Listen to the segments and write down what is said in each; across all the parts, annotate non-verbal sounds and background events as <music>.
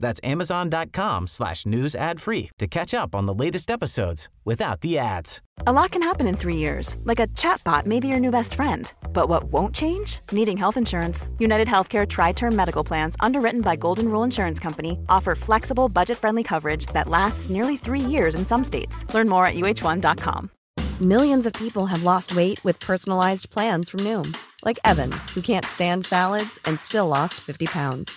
That's amazon.com slash news ad free to catch up on the latest episodes without the ads. A lot can happen in three years, like a chatbot may be your new best friend. But what won't change? Needing health insurance. United Healthcare Tri Term Medical Plans, underwritten by Golden Rule Insurance Company, offer flexible, budget friendly coverage that lasts nearly three years in some states. Learn more at uh1.com. Millions of people have lost weight with personalized plans from Noom, like Evan, who can't stand salads and still lost 50 pounds.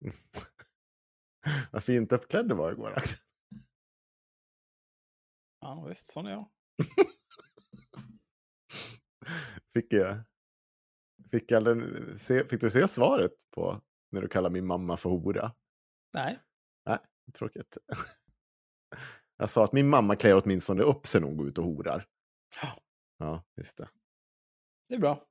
<laughs> Vad fint uppklädd du var igår. Axel. <laughs> Ja, visst, sån är jag. <laughs> Fick, jag, fick, den- se, fick du se svaret på när du kallar min mamma för hora? Nej. Nej, tråkigt. Jag sa att min mamma klär åtminstone upp sig när hon går ut och horar. Ja. Ja, visst det. Det är bra.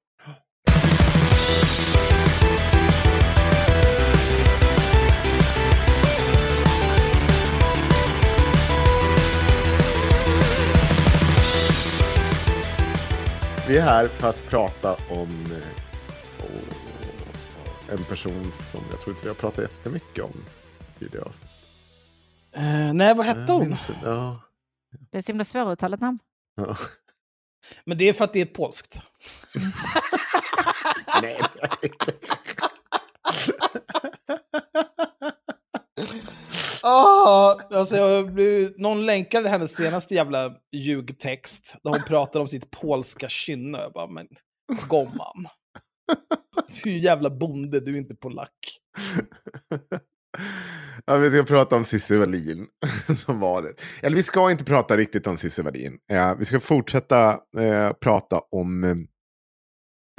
Vi är här för att prata om eh, en person som jag tror inte vi har pratat jättemycket om tidigare avsnitt. Eh, nej, vad hette Jag hon? Ja, det är så himla svåruttalat namn. ja. Men det är för att det är polskt. <laughs> Nej. Oh, alltså jag blev, någon länkade hennes senaste jävla ljugtext där hon pratar om sitt polska kynne. Jag bara, men gomman. Du är jävla bonde, du är inte polack. Ja, vi ska prata om Cissi Wallin, <laughs> som vanligt. Eller vi ska inte prata riktigt om Cissi Wallin. Eh, vi ska fortsätta eh, prata om eh,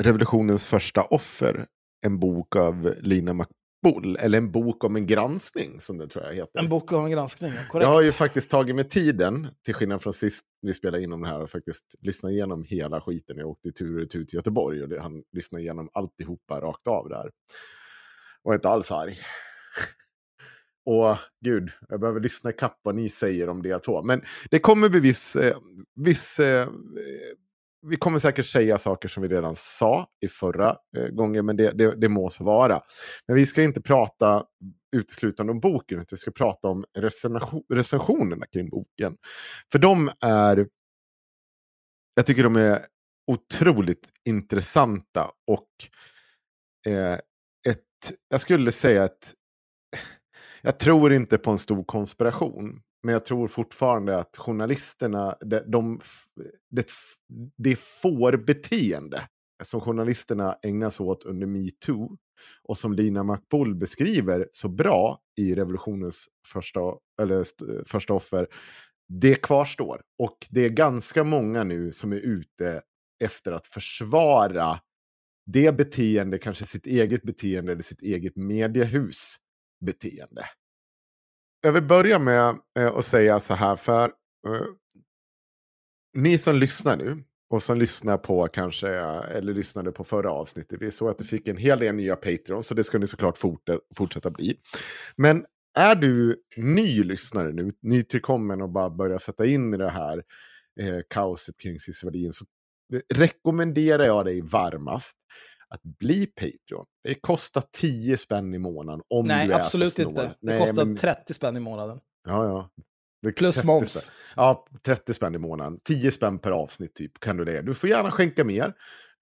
revolutionens första offer. En bok av Lina McBull. Eller en bok om en granskning, som det tror jag heter. En bok om en granskning, ja, Jag korrekt. har ju faktiskt tagit mig tiden, till skillnad från sist vi spelade in om det här, och faktiskt lyssna igenom hela skiten. Jag åkte tur och retur till Göteborg och han lyssnade igenom alltihopa rakt av där. Och inte alls arg. <laughs> Och gud, jag behöver lyssna ikapp vad ni säger om det två. Men det kommer bli viss... Eh, viss eh, vi kommer säkert säga saker som vi redan sa i förra eh, gången, men det, det, det må så vara. Men vi ska inte prata uteslutande om boken, utan vi ska prata om recension, recensionerna kring boken. För de är... Jag tycker de är otroligt intressanta och eh, ett... Jag skulle säga att jag tror inte på en stor konspiration. Men jag tror fortfarande att journalisterna, de, de, det, det fårbeteende som journalisterna ägnar sig åt under metoo och som Lina McBull beskriver så bra i revolutionens första, eller, första offer, det kvarstår. Och det är ganska många nu som är ute efter att försvara det beteende, kanske sitt eget beteende eller sitt eget mediehus beteende. Jag vill börja med eh, att säga så här, för uh, ni som lyssnar nu och som lyssnar på kanske, eller lyssnade på förra avsnittet, vi såg att det fick en hel del nya Patreon, så det ska ni såklart fortsätta bli. Men är du ny lyssnare nu, nytillkommen och bara börjar sätta in i det här eh, kaoset kring Cissi Wallin, så eh, rekommenderar jag dig varmast att bli Patreon. Det kostar 10 spänn i månaden om Nej, du är absolut så inte. Det Nej, kostar men- 30 spänn i månaden. Ja, ja. Det Plus 30 moms. Spänn. Ja, 30 spänn i månaden. 10 spänn per avsnitt typ kan du det. Du får gärna skänka mer.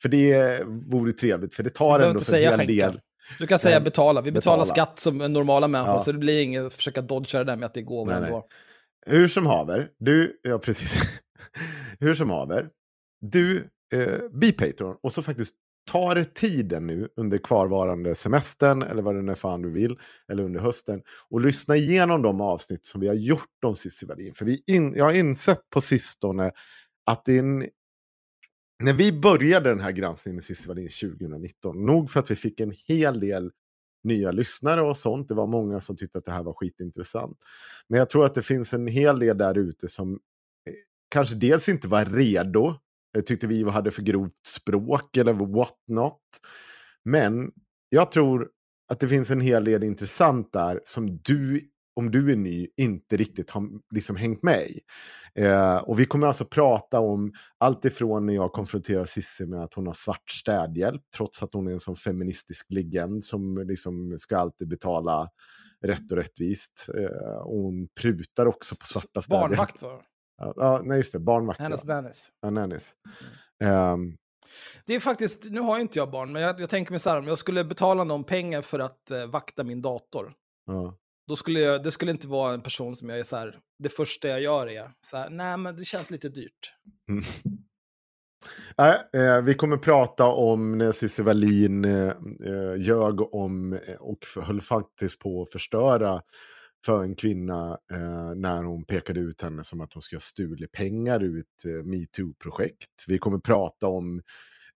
För det vore trevligt. För det tar ändå för säga en hel skänka. del. Du kan säga betala. Vi betalar betala. skatt som normala människor, Ja. så det blir inget att försöka dodga det där med att det gåvor Nej, nej. Hur som haver. Du, ja precis. <laughs> Hur som haver. Du, eh, bli Patreon och så faktiskt ta tiden nu under kvarvarande semestern eller vad det nu är fan du vill, eller under hösten och lyssna igenom de avsnitt som vi har gjort om Cissi Wallin. För vi in, jag har insett på sistone att det är en, när vi började den här granskningen med Cissi Wallin 2019, nog för att vi fick en hel del nya lyssnare och sånt. Det var många som tyckte att det här var skitintressant. Men jag tror att det finns en hel del där ute som eh, kanske dels inte var redo, tyckte vi hade för grovt språk eller what not. Men jag tror att det finns en hel del intressant där som du om du är ny, inte riktigt har liksom hängt med i. Eh, och vi kommer alltså prata om allt ifrån när jag konfronterar Cissi med att hon har svart städhjälp, trots att hon är en sån feministisk legend som liksom ska alltid betala rätt och rättvist. Eh, och hon prutar också på svarta städhjälp. Barnvakt var Ja, nej, just det. Barnvakt. Hennes ja. nannies. Ja, nannies. Um, Det är faktiskt, nu har ju inte jag barn, men jag, jag tänker mig så här, om jag skulle betala någon pengar för att eh, vakta min dator, ja. då skulle jag, det skulle inte vara en person som jag är så här, det första jag gör är så här, nej men det känns lite dyrt. Mm. Äh, eh, vi kommer prata om när Cissi Wallin eh, eh, ljög om eh, och höll faktiskt på att förstöra för en kvinna eh, när hon pekade ut henne som att hon ska ha stulit pengar ur ett eh, metoo-projekt. Vi kommer prata om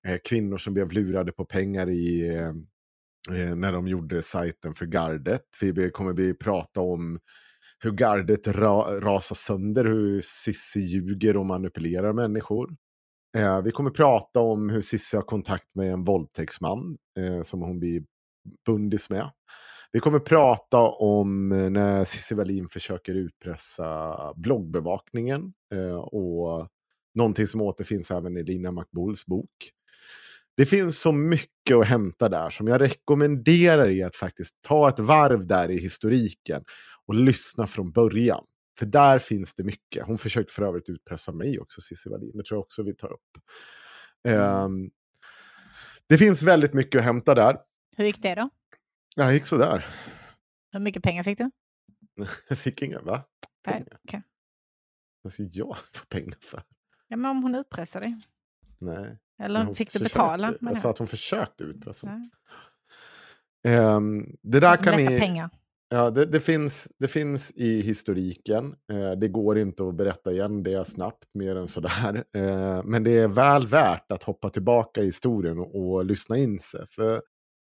eh, kvinnor som blev lurade på pengar i, eh, eh när de gjorde sajten för gardet. Vi kommer vi prata om hur gardet ra rasar sönder, hur Sissi ljuger och manipulerar människor. Eh, vi kommer prata om hur Sissi har kontakt med en våldtäktsman eh, som hon blir bundis med. Vi kommer prata om eh, när Cissi Wallin försöker utpressa bloggbevakningen eh, och någonting som återfinns även i Lina McBulls bok. Det finns så mycket att hämta där som jag rekommenderar er att faktiskt ta ett varv där i historiken och lyssna från början. För där finns det mycket. Hon försökte för övrigt utpressa mig också, Cissi Wallin. Det tror jag också vi tar upp. Um, det finns väldigt mycket att hämta där. Hur gick det då? Det gick sådär. Hur mycket pengar fick du? <laughs> Jag fick inga, va? Pengar. Vad ska jag <laughs> få pengar för? Ja, men om hon utpressade dig? Nej. Eller hon fick du betala? Jag sa jag? att hon försökte utpressa. Nej. Ehm, det där Som kan ni... pengar. Ja, det, det, finns, det finns i historiken. Eh, det går inte att berätta igen det snabbt, mer än sådär. Eh, men det är väl värt att hoppa tillbaka i historien och, och lyssna in sig. För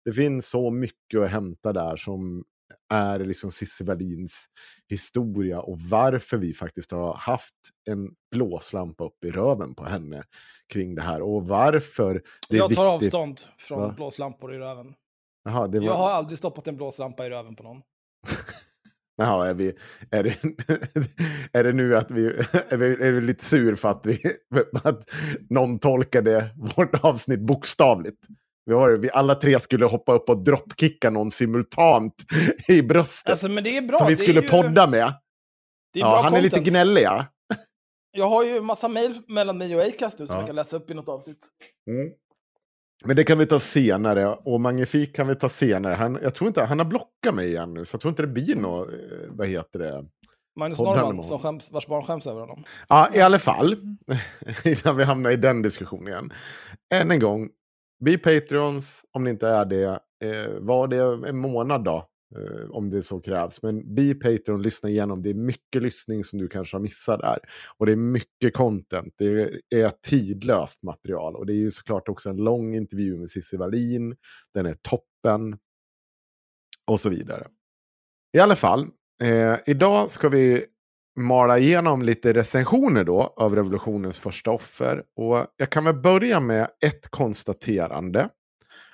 det finns så mycket att hämta där som är liksom Cissi Wallins historia och varför vi faktiskt har haft en blåslampa upp i röven på henne kring det här. Och varför det är jag tar viktigt. avstånd från Va? blåslampor i röven. Det var... Jag har aldrig stoppat en blåslampa i röven på någon. <laughs> Jaha, är, vi, är, det, <laughs> är det nu att vi är, vi är vi lite sur för att, vi, <laughs> att någon tolkade vårt avsnitt bokstavligt? Vi, har, vi alla tre skulle hoppa upp och droppkicka någon simultant i bröstet. Alltså, men det är bra. som vi skulle ju, podda med. Det är Ja, bra han är lite content. gnällig, ja. Jag har ju massa mejl mellan mig och Acast nu som Ja. jag kan läsa upp i något avsnitt. Mm. Men det kan vi ta senare. Och Magnifik kan vi ta senare. Han, jag tror inte, han har blockat mig igen nu, så jag tror inte det blir något, eh, vad heter det? Magnus med som skäms, vars barn skäms över honom. Ja, i alla fall. <laughs> Innan vi hamnar i den diskussionen igen. Än en gång, bli Patreons om ni inte är det. Eh, var det en månad då, eh, om det så krävs. Men bli Patreon, lyssna igenom. Det är mycket lyssning som du kanske har missat där. Och det är mycket content. Det är tidlöst material. Och det är ju såklart också en lång intervju med Cissi Wallin. Den är toppen. Och så vidare. I alla fall, eh, idag ska vi mala igenom lite recensioner då av revolutionens första offer. Och jag kan väl börja med ett konstaterande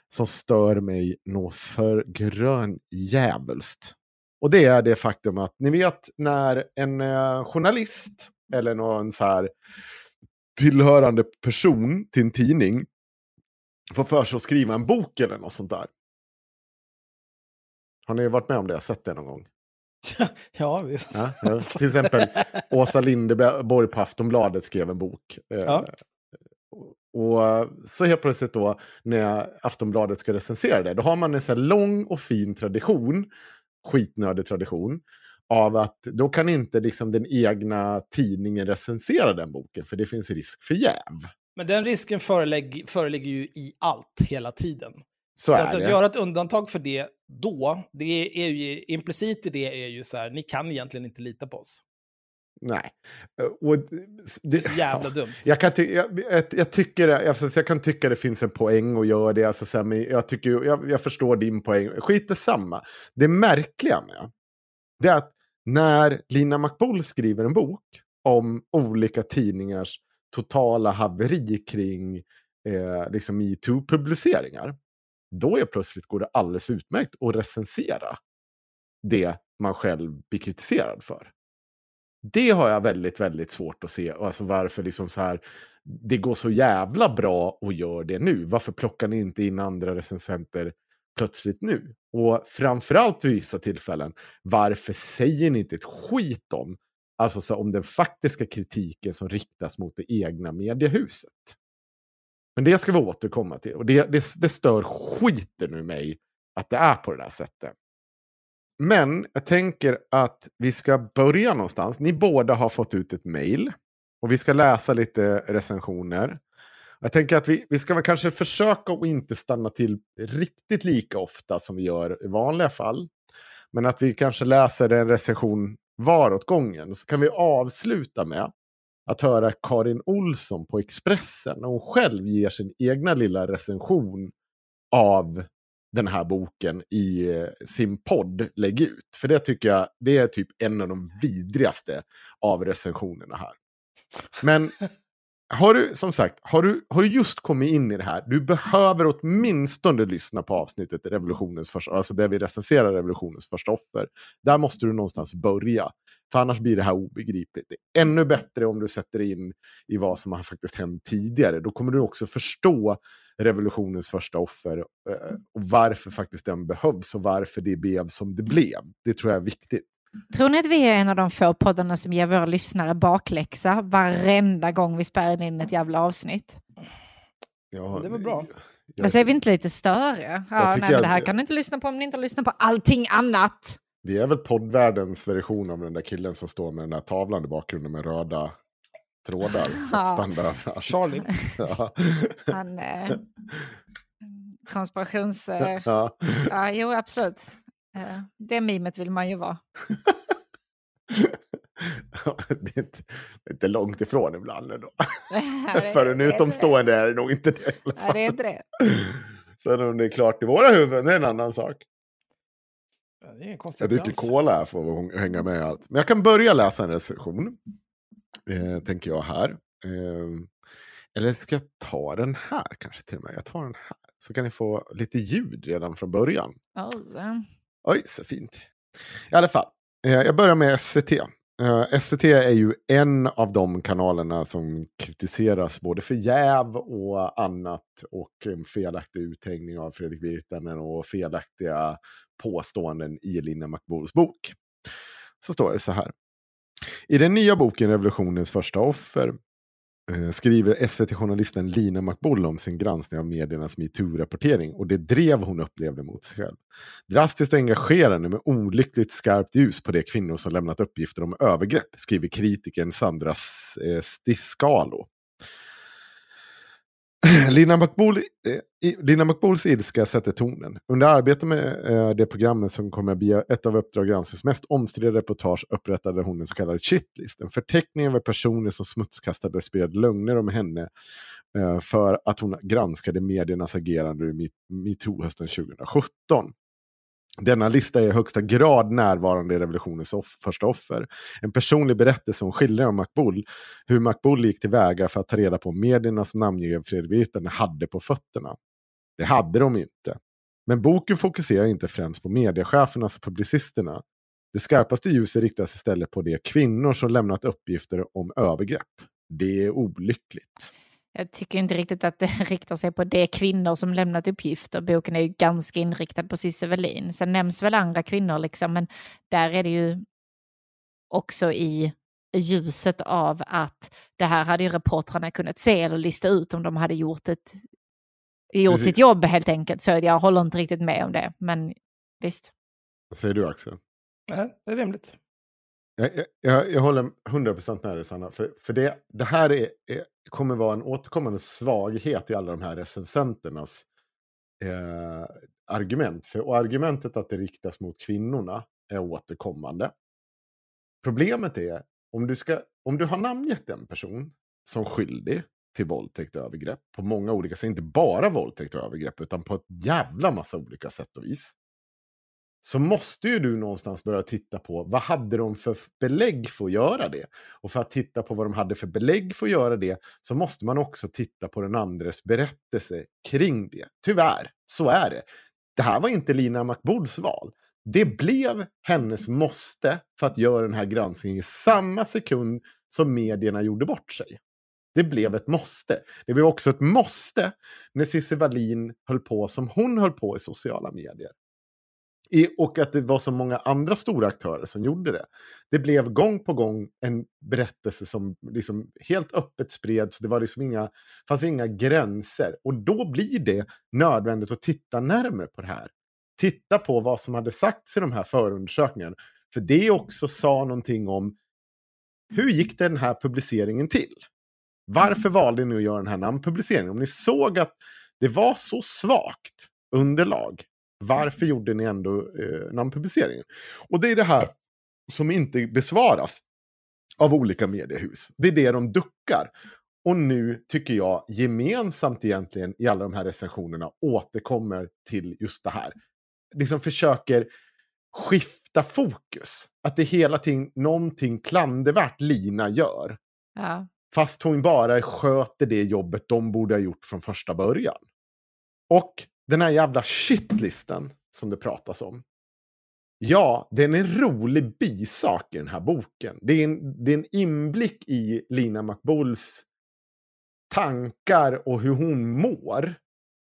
som stör mig nå för grön djävulskt. Och det är det faktum att ni vet när en eh, journalist eller någon så här tillhörande person till en tidning får för sig att skriva en bok eller något sånt där. Har ni varit med om det? Sett det någon gång? <laughs> Ja, visst. Ja, ja. Till exempel Åsa Linderborg på Aftonbladet skrev en bok. Eh, Ja. Och så helt plötsligt då när Aftonbladet ska recensera det, då har man en så lång och fin tradition, skitnödig tradition, av att då kan inte liksom den egna tidningen recensera den boken, för det finns risk för jäv. Men den risken föreligger ju i allt hela tiden. Så, Så, att, att göra ett undantag för det då, det är ju implicit i det är ju så här, ni kan egentligen inte lita på oss. Nej. Eh, Och Det det, är så <laughs> jävla dumt. Jag kan, ty jag, jag, jag, tycker, alltså, jag kan tycka det finns en poäng att göra det. Alltså, så här, men jag, tycker, jag, jag förstår din poäng. Skit samma. Det märkliga med det är att när Lina McBull skriver en bok om olika tidningars totala haveri kring eh, liksom metoo-publiceringar, då är plötsligt går det alldeles utmärkt att recensera det man själv blir kritiserad för. Det har jag väldigt, väldigt svårt att se. Alltså varför liksom så här, det går så jävla bra och gör det nu. Varför plockar ni inte in andra recensenter plötsligt nu? Och framförallt vid vissa tillfällen, varför säger ni inte ett skit om, alltså så om den faktiska kritiken som riktas mot det egna mediehuset? Men det ska vi återkomma till. Och det, det, det stör skiten ur mig att det är på det där sättet. Men jag tänker att vi ska börja någonstans. Ni båda har fått ut ett mejl. Och vi ska läsa lite recensioner. Jag tänker att vi, vi ska väl kanske försöka att inte stanna till riktigt lika ofta som vi gör i vanliga fall. Men att vi kanske läser en recension var åt gången. Så kan vi avsluta med att höra Karin Olsson på Expressen när hon själv ger sin egna lilla recension av den här boken i eh, sin podd Lägg ut. För det tycker jag det är typ en av de vidrigaste av recensionerna här. Men <laughs> har du, som sagt, har du, har du just kommit in i det här, du behöver åtminstone lyssna på avsnittet Revolutionens första, alltså där vi recenserar revolutionens första offer. Där måste du någonstans börja. För annars blir det här obegripligt. Det är ännu bättre om du sätter dig in i vad som har faktiskt hänt tidigare. Då kommer du också förstå revolutionens första offer eh, och varför faktiskt den behövs och varför det blev som det blev. Det tror jag är viktigt. Tror ni att vi är en av de få poddarna som ger våra lyssnare bakläxa varenda gång vi spelar in ett jävla avsnitt? Ja, Det var bra. Jag, Men så är vi inte lite störiga? Ja, nej, men det här att- kan ni inte lyssna på om ni inte lyssnar på allting annat. Vi är väl poddvärldens version av den där killen som står med den där tavlan i bakgrunden med röda trådar <laughs> Ja. Charlie. <laughs> Ja. Han, eh, konspirations... Eh, Ja. ja, jo, absolut. Eh, det mimet vill man ju vara. <laughs> det, är inte, det är inte långt ifrån ibland ändå. <laughs> Nej, <laughs> För en utomstående är det nog inte det. i alla det. Nej, det är fall. inte det. Sen om det är klart i våra huvuden, det är en annan sak. Ja, det är en Jag dricker cola här för att hänga med allt. Men jag kan börja läsa en recension. Eh, tänker jag här. Eh, eller ska jag ta den här kanske till och med? Jag tar den här. Så kan ni få lite ljud redan från början. Oj, eh. Oj, så fint. I alla fall, eh, jag börjar med SVT. Eh, SVT är ju en av de kanalerna som kritiseras både för jäv och annat och en felaktig uthängning av Fredrik Virtanen och felaktiga påståenden i Linda McBulls bok. Så står det så här. I den nya boken Revolutionens första offer Eh, skriver SVT-journalisten Lina McBull om sin granskning av mediernas metoo-rapportering och det drev hon upplevde mot sig själv. Drastiskt och engagerande med olyckligt skarpt ljus på de kvinnor som lämnat uppgifter om övergrepp, skriver kritikern Sandra Stiskalo. Eh, Stiscalo. <clears throat> Lina, McBull, eh, Lina ilska sätter tonen. Under arbetet med eh, det programmet som kommer att bli ett av Uppdrag gransknings mest omstridda reportage upprättade hon en så kallad shitlist. En förteckning över personer som smutskastade och spred lögner om henne eh, för att hon granskade mediernas agerande i metoo hösten 2017. Denna lista är i högsta grad närvarande i revolutionens off första offer. En personlig berättelse som skildrar om Makbul, hur Makbul gick tillväga för att ta reda på mediernas namngiven Fredrik hade på fötterna. Det hade de inte. Men boken fokuserar inte främst på mediecheferna och publicisterna. Det skarpaste ljuset riktas istället på de kvinnor som lämnat uppgifter om övergrepp. Det är olyckligt. Jag tycker inte riktigt att det <laughs> riktar sig på de kvinnor som lämnat uppgifter. Boken är ju ganska inriktad på Cissi Wallin. Sen nämns väl andra kvinnor, liksom, men där är det ju också i ljuset av att det här hade ju reportrarna kunnat se eller lista ut om de hade gjort, ett, gjort Precis. sitt jobb helt enkelt. Så jag håller inte riktigt med om det, men visst. Vad säger du Axel? Nej, det är rimligt. Jag, jag, jag håller 100% med dig Sanna. För, för det, det här är, är, kommer vara en återkommande svaghet i alla de här recensenternas eh, argument. För, och argumentet att det riktas mot kvinnorna är återkommande. Problemet är, om du, ska, om du har namngett en person som skyldig till våldtäkt och övergrepp på många olika sätt, inte bara våldtäkt och övergrepp, utan på ett jävla massa olika sätt och vis så måste ju du någonstans börja titta på vad hade de för belägg för att göra det? Och för att titta på vad de hade för belägg för att göra det så måste man också titta på den andres berättelse kring det. Tyvärr, så är det. Det här var inte Lina McBoods val. Det blev hennes måste för att göra den här granskningen i samma sekund som medierna gjorde bort sig. Det blev ett måste. Det blev också ett måste när Cissi Wallin höll på som hon höll på i sociala medier. I, och att det var så många andra stora aktörer som gjorde det. Det blev gång på gång en berättelse som liksom helt öppet spreds. Det var liksom inga, fanns inga gränser. Och då blir det nödvändigt att titta närmare på det här. Titta på vad som hade sagts i de här förundersökningarna. För det också sa någonting om hur gick den här publiceringen till? Varför valde ni att göra den här namnpubliceringen? Om ni såg att det var så svagt underlag varför gjorde ni ändå eh, namnpubliceringen? Och det är det här som inte besvaras av olika mediehus. Det är det de duckar. Och nu tycker jag gemensamt egentligen i alla de här recensionerna återkommer till just det här. Liksom försöker skifta fokus. Att det hela tiden någonting klandervärt Lina gör. Ja. Fast hon bara sköter det jobbet de borde ha gjort från första början. Och den här jävla shitlisten som det pratas om. Ja, det är en rolig bisak i den här boken. Det är en, det är en inblick i Lina McBulls tankar och hur hon mår.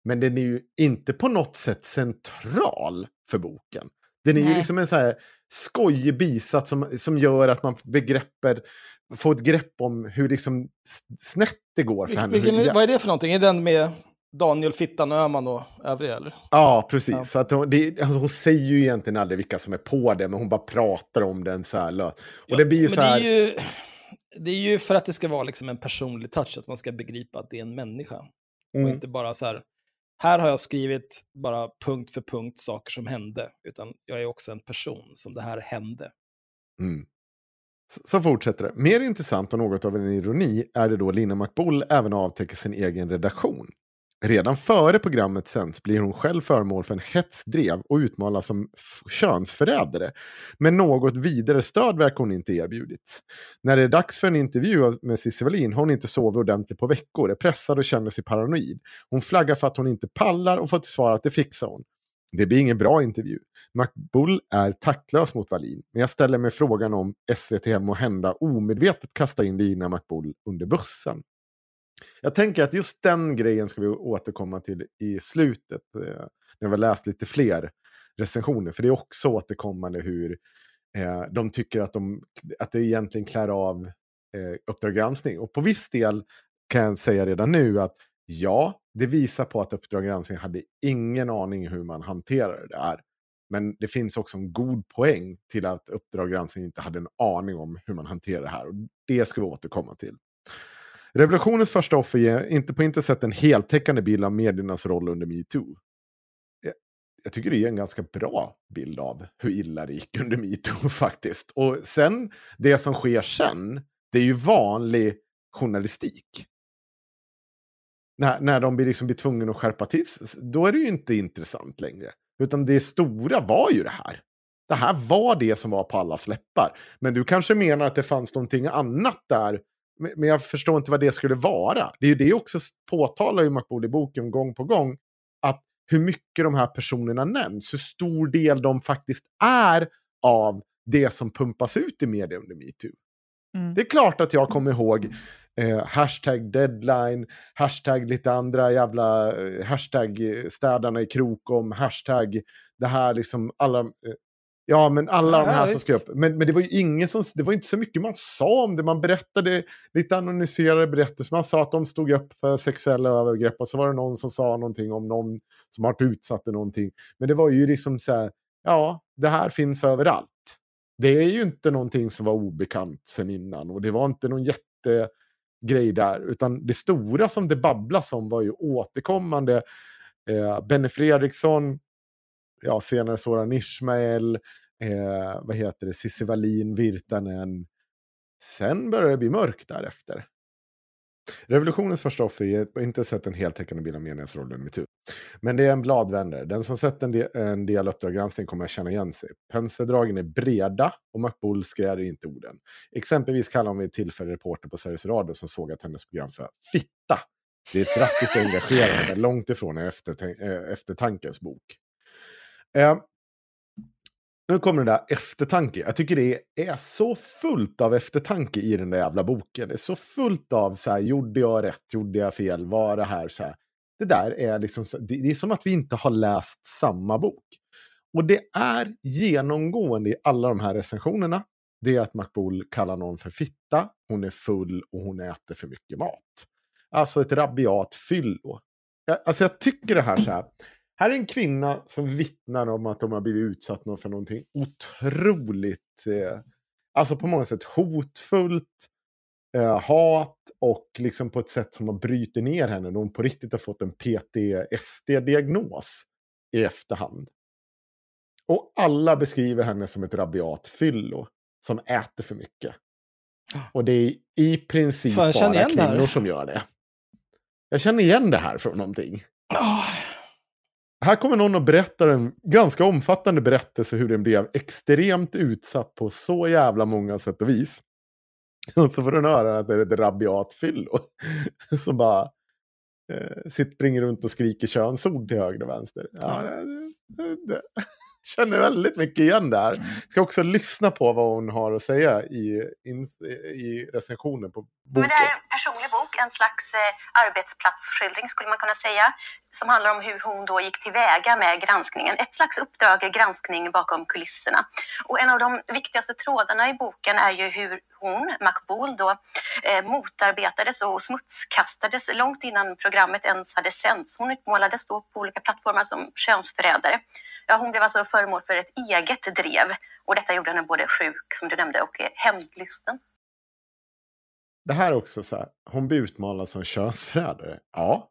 Men den är ju inte på något sätt central för boken. Den är Nej. ju liksom en så här skojig bisats som, som gör att man begreppet, får ett grepp om hur liksom snett det går för henne. Vilken, vad är det för någonting? Är den med Daniel Fittan Öhman och övriga eller? Ja, precis. Ja. Så att hon, det, alltså hon säger ju egentligen aldrig vilka som är på det, men hon bara pratar om den så här löt. Och ja, det blir ju så här... Det är ju, det är ju för att det ska vara liksom en personlig touch, att man ska begripa att det är en människa. Mm. Och inte bara så här, här har jag skrivit bara punkt för punkt saker som hände, utan jag är också en person som det här hände. Mm. Så fortsätter det. Mer intressant och något av en ironi är det då Lina McBull även avtäcker sin egen redaktion. Redan före programmet sänds blir hon själv föremål för en hetsdrev och utmålas som könsförrädare. Men något vidare stöd verkar hon inte erbjudits. När det är dags för en intervju med Cissi Wallin har hon inte sovit ordentligt på veckor, är pressad och känner sig paranoid. Hon flaggar för att hon inte pallar och får till svar att det fixar hon. Det blir ingen bra intervju. McBull är taktlös mot Wallin, men jag ställer mig frågan om SVT måhända omedvetet kastar in Lina McBull under bussen. Jag tänker att just den grejen ska vi återkomma till i slutet. Eh, när vi har läst lite fler recensioner. För det är också återkommande hur eh, de tycker att, de, att det egentligen klär av eh, Uppdrag granskning. Och på viss del kan jag säga redan nu att ja, det visar på att Uppdrag granskning hade ingen aning hur man hanterar det här. Men det finns också en god poäng till att Uppdrag granskning inte hade en aning om hur man hanterar det här. Och det ska vi återkomma till. Revolutionens första offer ger inte på intet sätt en heltäckande bild av mediernas roll under metoo. Jag tycker det ger en ganska bra bild av hur illa det gick under metoo <laughs> faktiskt. Och sen, det som sker sen, det är ju vanlig journalistik. När, när de blir, liksom blir tvungna att skärpa till då är det ju inte intressant längre. Utan det stora var ju det här. Det här var det som var på alla släppar. Men du kanske menar att det fanns någonting annat där men jag förstår inte vad det skulle vara. Det är ju det också påtalar ju McBool i boken gång på gång. Att hur mycket de här personerna nämns, hur stor del de faktiskt är av det som pumpas ut i media under metoo. Mm. Det är klart att jag kommer ihåg eh, hashtag deadline, hashtag lite andra jävla, eh, hashtag städarna i Krokom, hashtag det här liksom alla, eh, Ja, men alla ja, de här som skrev upp. Men, men det var ju ingen som, det var inte så mycket man sa om det. Man berättade lite anonymiserade berättelser. Man sa att de stod upp för sexuella övergrepp och så var det någon som sa någonting om någon som har utsatt någonting. Men det var ju liksom så här, ja, det här finns överallt. Det är ju inte någonting som var obekant sen innan och det var inte någon jättegrej där, utan det stora som det babblas om var ju återkommande eh, Benny Fredriksson, ja, senare Soran Ismail, eh, vad heter det, Cissi Wallin, Virtanen. Sen började det bli mörkt därefter. Revolutionens första offer ger inte sett en heltäckande bild av menighetsrollen metoo. Men det är en bladvändare. Den som sett en del, en del Uppdrag granskning kommer att känna igen sig. Penseldragen är breda och Macbull skräder inte orden. Exempelvis kallar hon vid tillfälle reporter på Sveriges Radio som såg att hennes program för fitta. Det är ett drastiskt engagerande, långt ifrån en eh, eftertankens bok. Eh, nu kommer det där eftertanke. Jag tycker det är så fullt av eftertanke i den där jävla boken. Det är så fullt av så här, gjorde jag rätt, gjorde jag fel, var det här så här. Det där är liksom, det är som att vi inte har läst samma bok. Och det är genomgående i alla de här recensionerna. Det är att Makbul kallar någon för fitta, hon är full och hon äter för mycket mat. Alltså ett rabiat fyllo. Alltså jag tycker det här så här. Här är en kvinna som vittnar om att de har blivit utsatt för någonting otroligt, eh, alltså på många sätt hotfullt, eh, hat och liksom på ett sätt som har bryter ner henne hon på riktigt har fått en PTSD-diagnos i efterhand. Och alla beskriver henne som ett rabiat fyllo som äter för mycket. Och det är i princip bara kvinnor som gör det. Jag känner igen det här från någonting. Oh. Här kommer någon och berättar en ganska omfattande berättelse hur den blev extremt utsatt på så jävla många sätt och vis. Och så får den höra att det är ett rabiat fyllo. <laughs> Som bara eh, springer runt och skriker könsord till höger och vänster. Ja, det, det, det <laughs> känner väldigt mycket igen där. Mm. Ska också lyssna på vad hon har att säga i, in, i recensionen på boken. Men det är en personlig bok, en slags eh, arbetsplatsskildring skulle man kunna säga, som handlar om hur hon då gick tillväga med granskningen. Ett slags uppdrag, granskning bakom kulisserna. Och en av de viktigaste trådarna i boken är ju hur hon, Makbul, då eh, motarbetades och smutskastades långt innan programmet ens hade sänts. Hon utmålades då på olika plattformar som könsförrädare. Ja, hon blev alltså föremål för ett eget drev och detta gjorde henne både sjuk, som du nämnde, och eh, hämndlysten. Det här är också så här, hon blir utmålad som könsförrädare. Ja,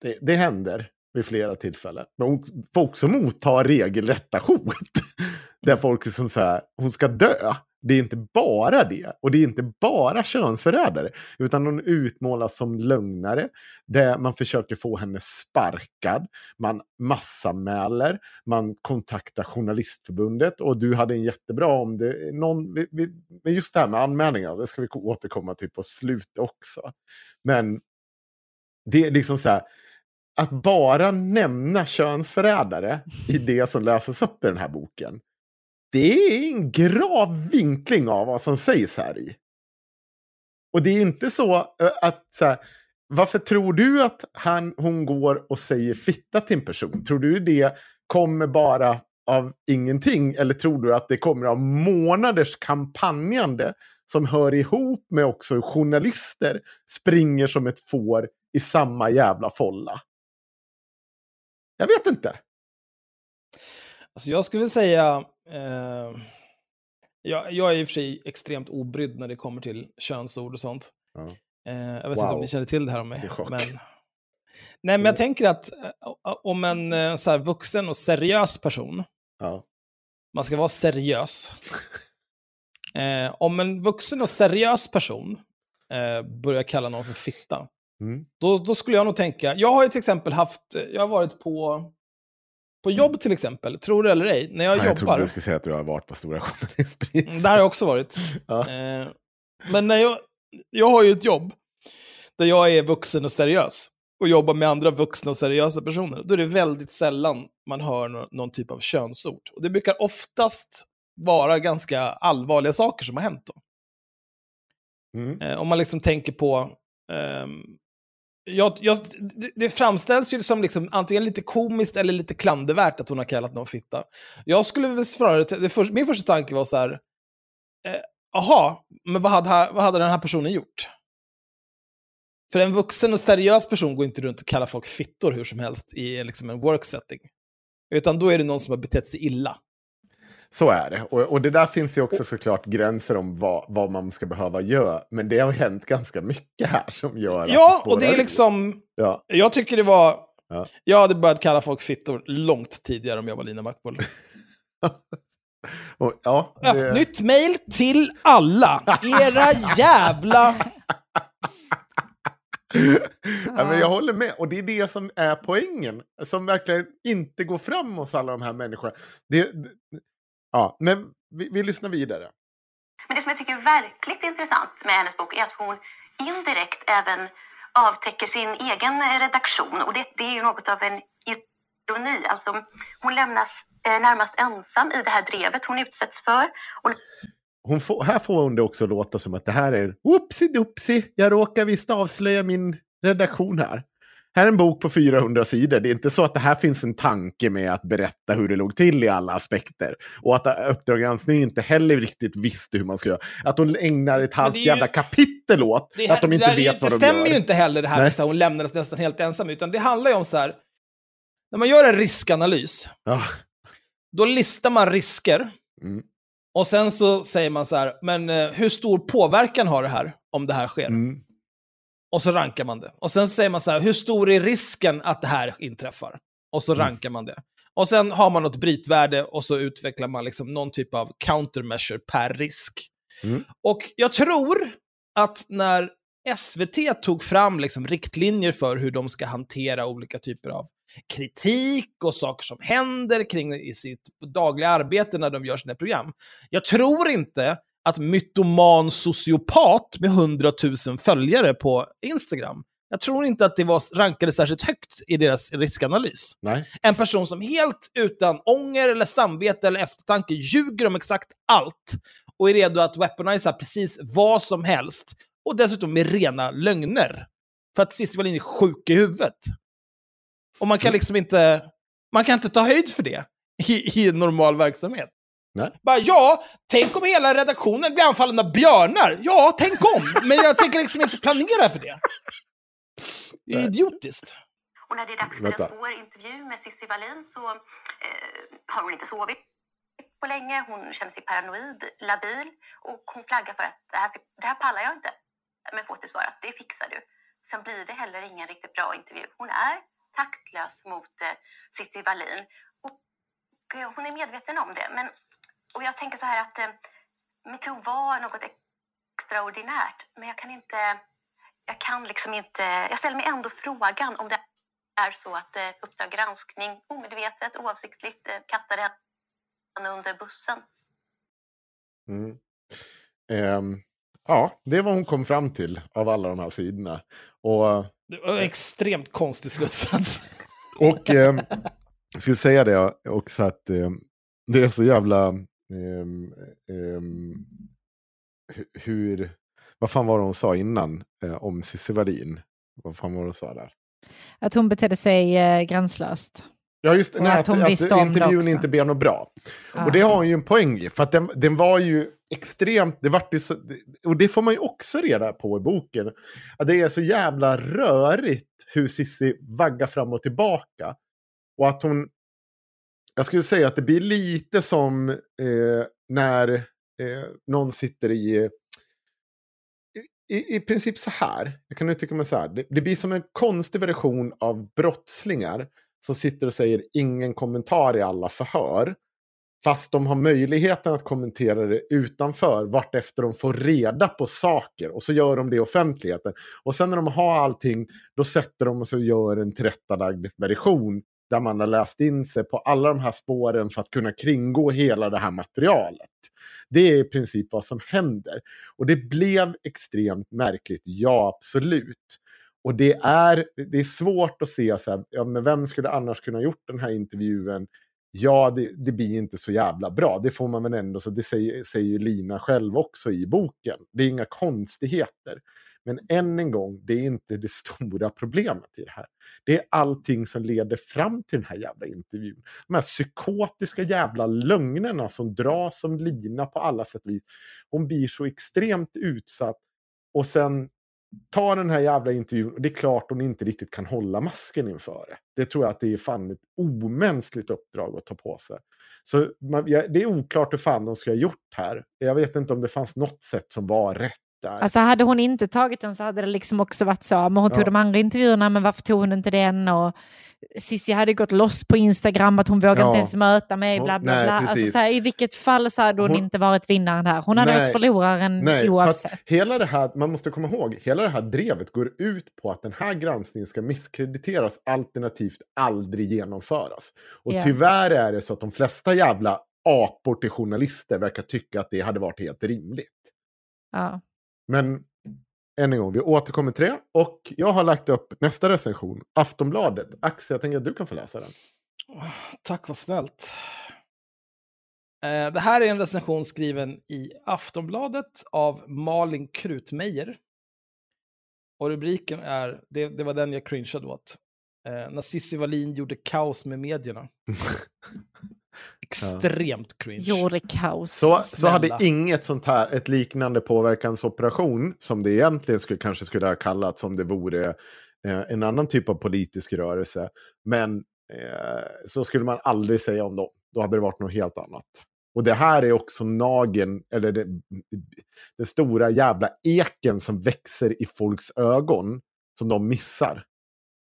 det, det händer vid flera tillfällen. Men hon får också motta regelrätta hot. <laughs> Där folk liksom som så här, hon ska dö. Det är inte bara det. Och det är inte bara könsförrädare. Utan hon utmålas som lögnare. Där man försöker få henne sparkad. Man massamäler. Man kontaktar Journalistförbundet. Och du hade en jättebra om det. Någon, vi, vi, just det här med anmälningar. Det ska vi återkomma till på slutet också. Men det är liksom så här. Att bara nämna könsförrädare i det som läses upp i den här boken det är en grav vinkling av vad som sägs här i. Och det är inte så att så här, varför tror du att han, hon går och säger fitta till en person? Tror du det kommer bara av ingenting? Eller tror du att det kommer av månaders kampanjande som hör ihop med också journalister springer som ett får i samma jävla folla? Jag vet inte. Alltså jag skulle säga Uh, jag, jag är i och för sig extremt obrydd när det kommer till könsord och sånt. Ja. Uh, jag vet wow. inte om ni känner till det här om mig. Men... Nej, men jag mm. tänker att uh, om en så här, vuxen och seriös person, ja. man ska vara seriös. <laughs> om en vuxen och seriös person börjar kalla någon för fitta, mm. då, då skulle jag nog tänka, jag har ju till exempel haft, jag har varit på på jobb till exempel, tror du eller ej, när jag, Nej, jag jobbar... Jag trodde du skulle säga att du har varit på Stora <laughs> Journalistpriset. Mm, där har jag också varit. ja. eh, men när jag, jag har ju ett jobb där jag är vuxen och seriös och jobbar med andra vuxna och seriösa personer, då är det väldigt sällan man hör någon, någon typ av könsord. Och det brukar oftast vara ganska allvarliga saker som har hänt då. Mm. Eh, om man liksom tänker på um, jag, jag, det framställs ju som liksom antingen lite komiskt eller lite klandervärt att hon har kallat någon fitta. Jag skulle väl svara, det för, min första tanke var så här, eh, men vad hade, vad hade den här personen gjort? För en vuxen och seriös person går inte runt och kallar folk fittor hur som helst i liksom en work setting. Utan då är det någon som har betett sig illa. Så är det. Och, och det där finns ju också såklart gränser om vad, vad man ska behöva göra. Men det har hänt ganska mycket här som gör att Ja, det och det är liksom... Ja. Jag tycker det var... Ja. Jag hade börjat kalla folk fittor långt tidigare om jag var Lina Mackboll. <laughs> Och, ja, det, Nytt mail till alla. Era jävla... <laughs> ja, men jag håller med. Och det är det som är poängen. Som verkligen inte går fram hos alla de här människorna. Det, ja, men vi, vi lyssnar vidare. Men det som jag tycker är verkligt intressant med hennes bok är att hon indirekt även avtäcker sin egen redaktion. Och det, det är ju något av en ironi. Alltså, hon lämnas eh, närmast ensam i det här drevet hon utsätts för. Och Hon får, här får hon det också låta som att det här är oopsie jag råkar visst avslöja min redaktion här. Här är en bok på 400 sidor. Det är inte så att det här finns en tanke med att berätta hur det låg till i alla aspekter. Och att Uppdrag granskning inte heller riktigt visste hur man ska göra. Att hon ägnar ett halvt det ju- jävla kapitel åt Det, att de inte det, här- vet det vad de stämmer gör. ju inte heller det här Nej. med att hon lämnades nästan helt ensam, utan det handlar ju om så här, när man gör en riskanalys, Ja. då listar man risker, Mm. och sen så säger man så här, men eh, hur stor påverkan har det här om det här sker? Mm. Och så rankar man det. Och sen säger man så här, hur stor är risken att det här inträffar? Och så Mm. rankar man det. Och sen har man något brytvärde och så utvecklar man liksom någon typ av countermeasure per risk. Mm. Och jag tror att när SVT tog fram liksom riktlinjer för hur de ska hantera olika typer av kritik och saker som händer kring i sitt dagliga arbete när de gör sina program. Jag tror inte att mytoman sociopat med 100 000 följare på Instagram, jag tror inte att det var rankade särskilt högt i deras riskanalys. Nej. En person som helt utan ånger eller samvete eller eftertanke ljuger om exakt allt och är redo att weaponisa precis vad som helst. Och dessutom med rena lögner. För att Cissi Wallin är sjuk i huvudet. Och man kan liksom inte, man kan inte ta höjd för det i, i normal verksamhet. Nej. Bara, ja, tänk om hela redaktionen blir anfallen av björnar. Ja, tänk om. Men jag tänker liksom inte planera för det. Det är Nej. idiotiskt. Och när det är dags för Vänta. en svår intervju med Cissi Wallin så eh, har hon inte sovit på länge. Hon känner sig paranoid, labil och hon flaggar för att det här, det här pallar jag inte. Men får till svar att det fixar du. Sen blir det heller ingen riktigt bra intervju. Hon är taktlös mot eh, Cissi Wallin och eh, hon är medveten om det. Men, och jag tänker så här att eh, metoo var något extraordinärt, men jag kan inte jag kan liksom inte... Jag ställer mig ändå frågan om det är så att eh, Uppdrag granskning omedvetet, oavsiktligt eh, kastade henne under bussen. Mm. Ehm, ja, det är vad hon kom fram till av alla de här sidorna. Och, Det var en extremt konstig slutsats. och ehm, jag skulle säga det också att ehm, det är så jävla... hu- hur... Vad fan var det hon sa innan eh, om Cissi Wallin? Vad fan var det hon sa där? Att hon betedde sig eh, gränslöst. Ja, just. Och Nej, att att, hon att visste om det intervjun också. inte blev något bra. Ja. Och det har hon ju en poäng i. För att den, den var ju extremt... Det vart ju så, och det får man ju också reda på i boken. Att det är så jävla rörigt hur Sissi vaggar fram och tillbaka. Och att hon... Jag skulle säga att det blir lite som eh, när eh, någon sitter i... I, I princip så här. Jag kan uttrycka mig så här. Det, det blir som en konstig version av brottslingar som sitter och säger ingen kommentar i alla förhör. Fast de har möjligheten att kommentera det utanför vartefter de får reda på saker. Och så gör de det i offentligheten. Och sen när de har allting, då sätter de sig och gör en tillrättalagd version. Där man har läst in sig på alla de här spåren för att kunna kringgå hela det här materialet. Det är i princip vad som händer. Och det blev extremt märkligt, ja absolut. Och det är, det är svårt att se så här, ja, men vem skulle annars kunna gjort den här intervjun? Ja, det, det blir inte så jävla bra. Det får man väl ändå, så det säger, säger ju Lina själv också i boken. Det är inga konstigheter. Men än en gång, det är inte det <laughs> stora problemet i det här. Det är allting som leder fram till den här jävla intervjun. De här psykotiska jävla lögnerna som dras som lina på alla sätt och vis. Hon blir så extremt utsatt och sen ta den här jävla intervjun. Och det är klart hon inte riktigt kan hålla masken inför det. Det tror jag att det är fan ett omänskligt uppdrag att ta på sig. Så man, ja, det är oklart hur fan de skulle ha gjort här. Jag vet inte om det fanns något sätt som var rätt där. Alltså hade hon inte tagit den så hade det liksom också varit så. Men hon tog Ja. de andra intervjuerna, men varför tog hon inte den? Och Cissi hade gått loss på Instagram att hon vågade Ja. inte ens möta mig. Bla, bla, nej, bla. Alltså, så här, I vilket fall så hade hon, Hon- inte varit vinnaren här. Hon hade Nej. varit förloraren Nej, oavsett. hela det här, man måste komma ihåg, hela det här drevet går ut på att den här granskningen ska misskrediteras alternativt aldrig genomföras. Och Ja. tyvärr är det så att de flesta jävla apor till journalister verkar tycka att det hade varit helt rimligt. Ja. Men än en gång, vi återkommer till det. Och jag har lagt upp nästa recension, Aftonbladet. Axel, jag tänker att du kan få läsa den. Tack, vad snällt. Eh, Det här är en recension skriven i Aftonbladet av Malin Krutmeijer. Och rubriken är, det, det var den jag cringeade åt, eh, när Cissi Wallin gjorde kaos med medierna. <laughs> Extremt cringe. Gjorde kaos. Så, så Snälla. hade inget sånt här, ett liknande påverkansoperation, som det egentligen skulle, kanske skulle ha kallats om det vore eh, en annan typ av politisk rörelse. Men eh, så skulle man aldrig säga om dem. Då hade det varit något helt annat. Och det här är också nagen, eller det, den stora jävla eken som växer i folks ögon, som de missar.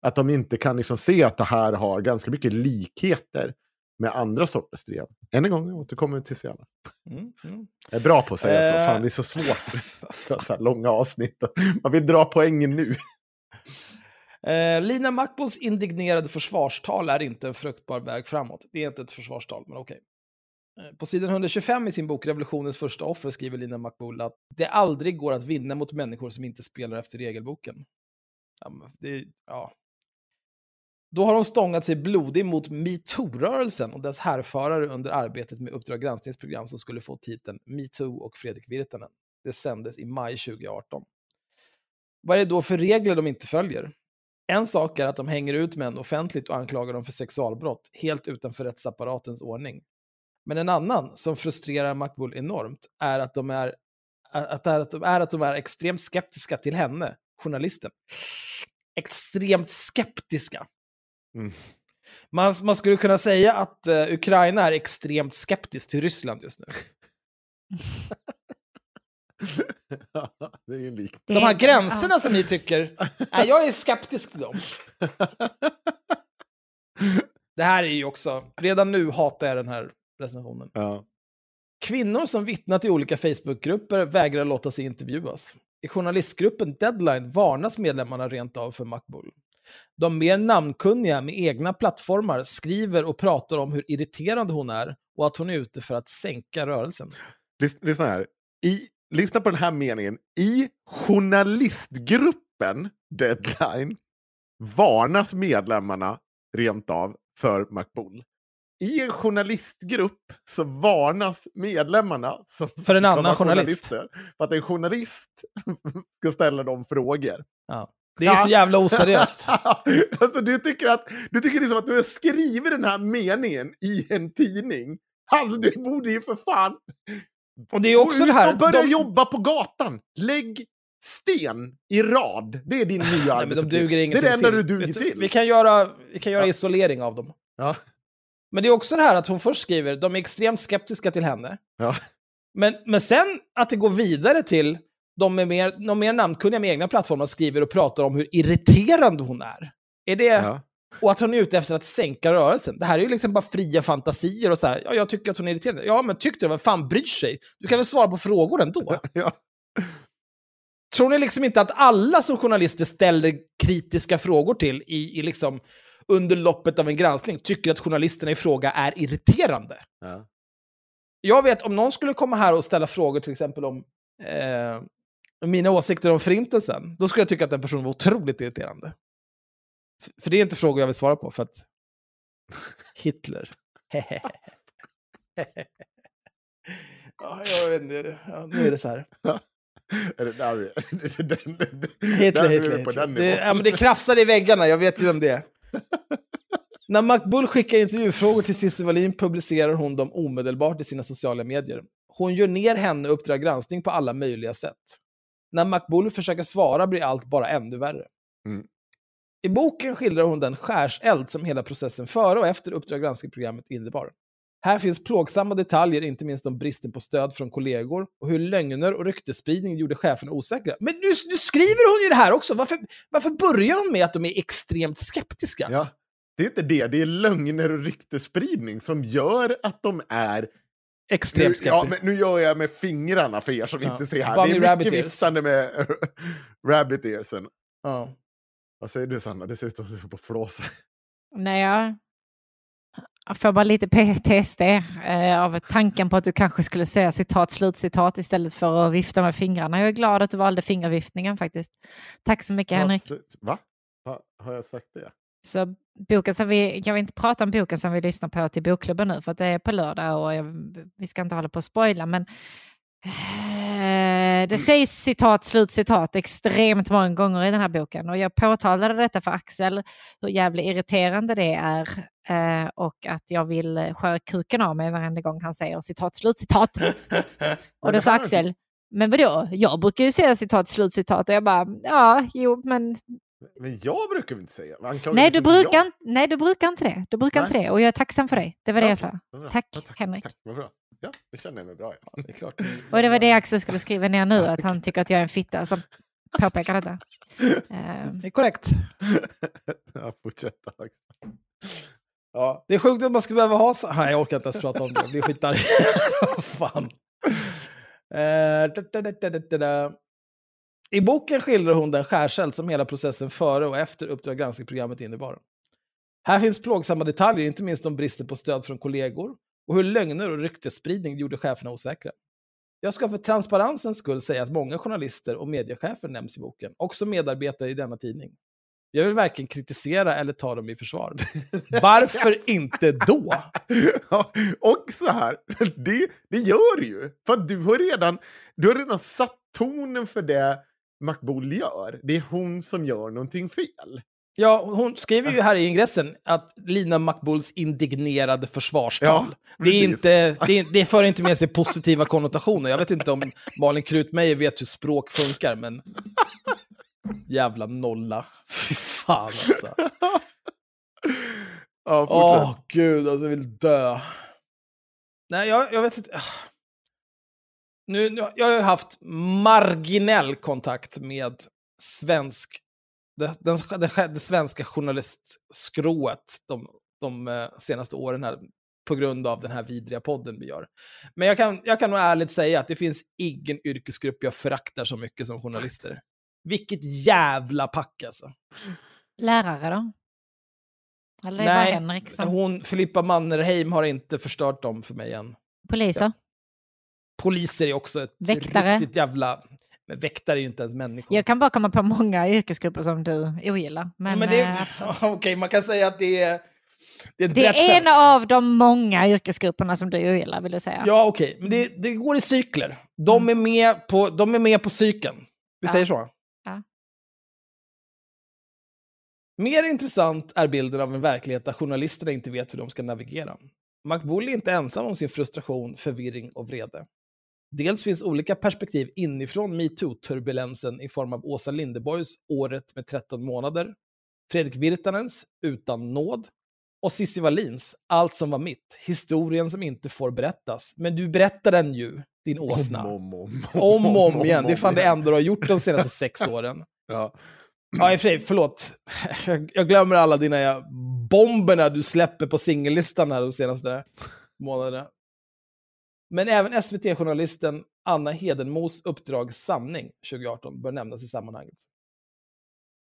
Att de inte kan liksom se att det här har ganska mycket likheter med andra sorters drev. Än en gång, jag återkommer till senare. Mm, mm. Jag är bra på att säga så. Eh. Fan, det är så svårt. <laughs> för så här långa avsnitt. Man vill dra poängen nu. Eh, Lina Mackbos indignerade försvarstal är inte en fruktbar väg framåt. Det är inte ett försvarstal, men okej. Eh, På sidan 125 i sin bok Revolutionens första offer skriver Lina Mackbol att det aldrig går att vinna mot människor som inte spelar efter regelboken. Ja, det, ja. Då har hon stångat sig blodig mot metoo-rörelsen och dess härförare under arbetet med Uppdrag granskningsprogram som skulle få titeln Metoo och Fredrik Virtanen. Det sändes i maj 2018. Vad är det då för regler de inte följer? En sak är att de hänger ut män offentligt och anklagar dem för sexualbrott, helt utanför rättsapparatens ordning. Men en annan, som frustrerar Makbul enormt, är att de är, att, är, att, de är att de är extremt skeptiska till henne, journalisten. Extremt skeptiska. Mm. Man, man skulle kunna säga att eh, Ukraina är extremt skeptiskt till Ryssland just nu. <laughs> det är ju en lik. Det De här är- gränserna som ni tycker, nej, jag är skeptisk till dem. <laughs> Det här är ju också, redan nu hatar jag den här recensionen. Ja. Kvinnor som vittnat i olika Facebookgrupper vägrar låta sig intervjuas. I journalistgruppen Deadline varnas medlemmarna rent av för Makbul. De mer namnkunniga med egna plattformar skriver och pratar om hur irriterande hon är och att hon är ute för att sänka rörelsen. Lys- Lyssna här. I, lyssna på den här meningen. I journalistgruppen Deadline varnas medlemmarna rent av för Makbul. I en journalistgrupp så varnas medlemmarna som För en annan journalist. För att en journalist <laughs> ska ställa dem frågor. Ja. Det är så jävla oseriöst. <laughs> alltså, du tycker, att, du tycker liksom att du har skrivit den här meningen i en tidning. Alltså du borde ju för fan... Och det är också Gå det ut här... och börja de- jobba på gatan. Lägg sten i rad. Det är din <laughs> nya de arbetsuppgift. duger Det är det enda till. du duger till. Vi kan göra, vi kan göra Ja. isolering av dem. Ja. Men det är också det här att hon först skriver, de är extremt skeptiska till henne. Ja. Men, men sen att det går vidare till de, är mer, de mer namnkunniga med egna plattformar skriver och pratar om hur irriterande hon är. Är det... Ja. Och att hon är ute efter att sänka rörelsen. Det här är ju liksom bara fria fantasier och så här, ja, jag tycker att hon är irriterande. Ja, men tyckte du, vem fan bryr sig? Du kan väl svara på frågor ändå? <laughs> Ja. Tror ni liksom inte att alla som journalister ställer kritiska frågor till i, i liksom under loppet av en granskning tycker att journalisterna i fråga är irriterande? Ja. Jag vet, om någon skulle komma här och ställa frågor till exempel om eh, mina åsikter om förintelsen, då skulle jag tycka att den personen var otroligt irriterande. För det är inte frågor jag vill svara på, för att <laughs> Hitler. <laughs> ja, jag vet inte, ja, nu är det så här. <laughs> Är det där vi är? Den- Hitler, Hitler, Det, ja, men det krafsar i väggarna, jag vet ju vem det är. När Makbul skickar intervjufrågor till Cissi Wallin publicerar hon dem omedelbart i sina sociala medier. Hon gör ner henne och Uppdrag granskning på alla möjliga sätt. När Makbul försöker svara blir allt bara ännu värre. Mm. I boken skildrar hon den skärseld som hela processen före och efter Uppdrag granskning-programmet innebar. Här finns plågsamma detaljer, inte minst om bristen på stöd från kollegor och hur lögner och ryktesspridning gjorde cheferna osäkra. Men nu, nu skriver hon ju det här också! Varför, varför börjar hon med att de är extremt skeptiska? Ja, det är inte det. Det är lögner och ryktespridning som gör att de är... Extremt Nu, ja, men nu gör jag med fingrarna för er som Ja. inte ser här. Bunny det är mycket viftande med <laughs> rabbit earsen. Ja. Vad säger du Sanna? Det ser ut som att du är på flåsa. Nej, jag jag får bara lite PTSD eh, av tanken på att du kanske skulle säga citat, slutcitat istället för att vifta med fingrarna. Jag är glad att du valde fingerviftningen faktiskt. Tack så mycket Henrik. Va? Va? Har jag sagt det? Så boken som vi, jag vill inte prata om boken som vi lyssnar på till bokklubben nu för att det är på lördag och jag, vi ska inte hålla på att spoila men eh, det sägs citat, slutcitat extremt många gånger i den här boken. Och jag påtalade detta för Axel hur jävligt irriterande det är eh, och att jag vill skära kuken av mig varenda gång han säger citat, slutcitat. <laughs> Och det då sa Axel, men vadå, jag brukar ju säga citat, slutcitat och jag bara, ja, jo, men Men jag brukar inte säga? Anklagar Nej inte du, brukar, jag? inte- nej, du brukar inte det. Du brukar inte Nej. det. Och jag är tacksam för dig. Det var det jag sa. Tack, Ja, Henrik. Tack, vad bra. Ja, det känner jag mig bra. Ja. Det är klart. <laughs> Och det var det Axel skulle skriva ner nu, att han tycker att jag är en fitta som påpekar detta. <laughs> Eh, Det är korrekt. ja, fortsätt. Alex. Ja, Det är sjukt att man skulle behöva ha så... Nej, jag orkar inte ens prata om det. Jag blir skitarg. <laughs> Fan. Da, da, da, da, da, da. I boken skildrar hon den skärseld som hela processen före och efter Uppdrag granskning-programmet innebar. Här finns plågsamma detaljer, inte minst om bristen på stöd från kollegor och hur lögner och ryktesspridning gjorde cheferna osäkra. Jag ska för transparensens skull säga att många journalister och mediechefer nämns i boken, också medarbetare i denna tidning. Jag vill varken kritisera eller ta dem i försvar. <laughs> Varför inte då? Ja, och så här, det, det gör du ju. För du har redan, du har redan satt tonen för det Makbul gör. Det är hon som gör någonting fel. Ja, hon skriver ju här i ingressen att Lina Makbuls indignerade försvarstal. Ja, det, är inte, det, är, det för inte med sig positiva konnotationer. Jag vet inte om Malin Krutmeijer vet hur språk funkar, men jävla nolla. <laughs> Fy fan alltså. Ja, Åh, fortsätt. gud, alltså, jag vill dö. Nej, jag, jag vet inte. Nu, nu, jag har ju haft marginell kontakt med svensk, det, den, det, det svenska journalistskrået de, de eh, senaste åren här, på grund av den här vidriga podden vi gör. Men jag kan, jag kan nog ärligt säga att det finns ingen yrkesgrupp jag föraktar så mycket som journalister. Vilket jävla pack alltså. lärare då? Eller bara Henrik som... hon, Filippa Mannerheim har inte förstört dem för mig än. Poliser? Poliser är också ett Väktare? riktigt jävla... Men väktare är ju inte ens människor. Jag kan bara komma på många yrkesgrupper som du ogillar. Men, men det, eh. <laughs> Okej, man kan säga att det är... Det är det är en av de många yrkesgrupperna som du ogillar, vill du säga. Ja, okej. Men det, det går i cykler. De är med på, de är med på cykeln. Vi Ja. säger så. Ja. Mer intressant är bilden av en verklighet där journalisterna inte vet hur de ska navigera. Makbul är inte ensam om sin frustration, förvirring och vrede. Dels finns olika perspektiv inifrån metoo-turbulensen i form av Åsa Linderborgs Året med 13 månader, Fredrik Virtanens Utan nåd och Cissi Wallins Allt som var mitt, historien som inte får berättas. Men du berättar den ju, din åsna. Om, om, Om och om igen. Det är fan det enda du har gjort de senaste sex <laughs> åren. Ja. Ja, i och för sig, förlåt. Jag, glömmer alla dina bomberna du släpper på singellistan här de senaste månaderna. Men även SVT-journalisten Anna Hedenmos uppdrag Sanning 2018 bör nämnas i sammanhanget.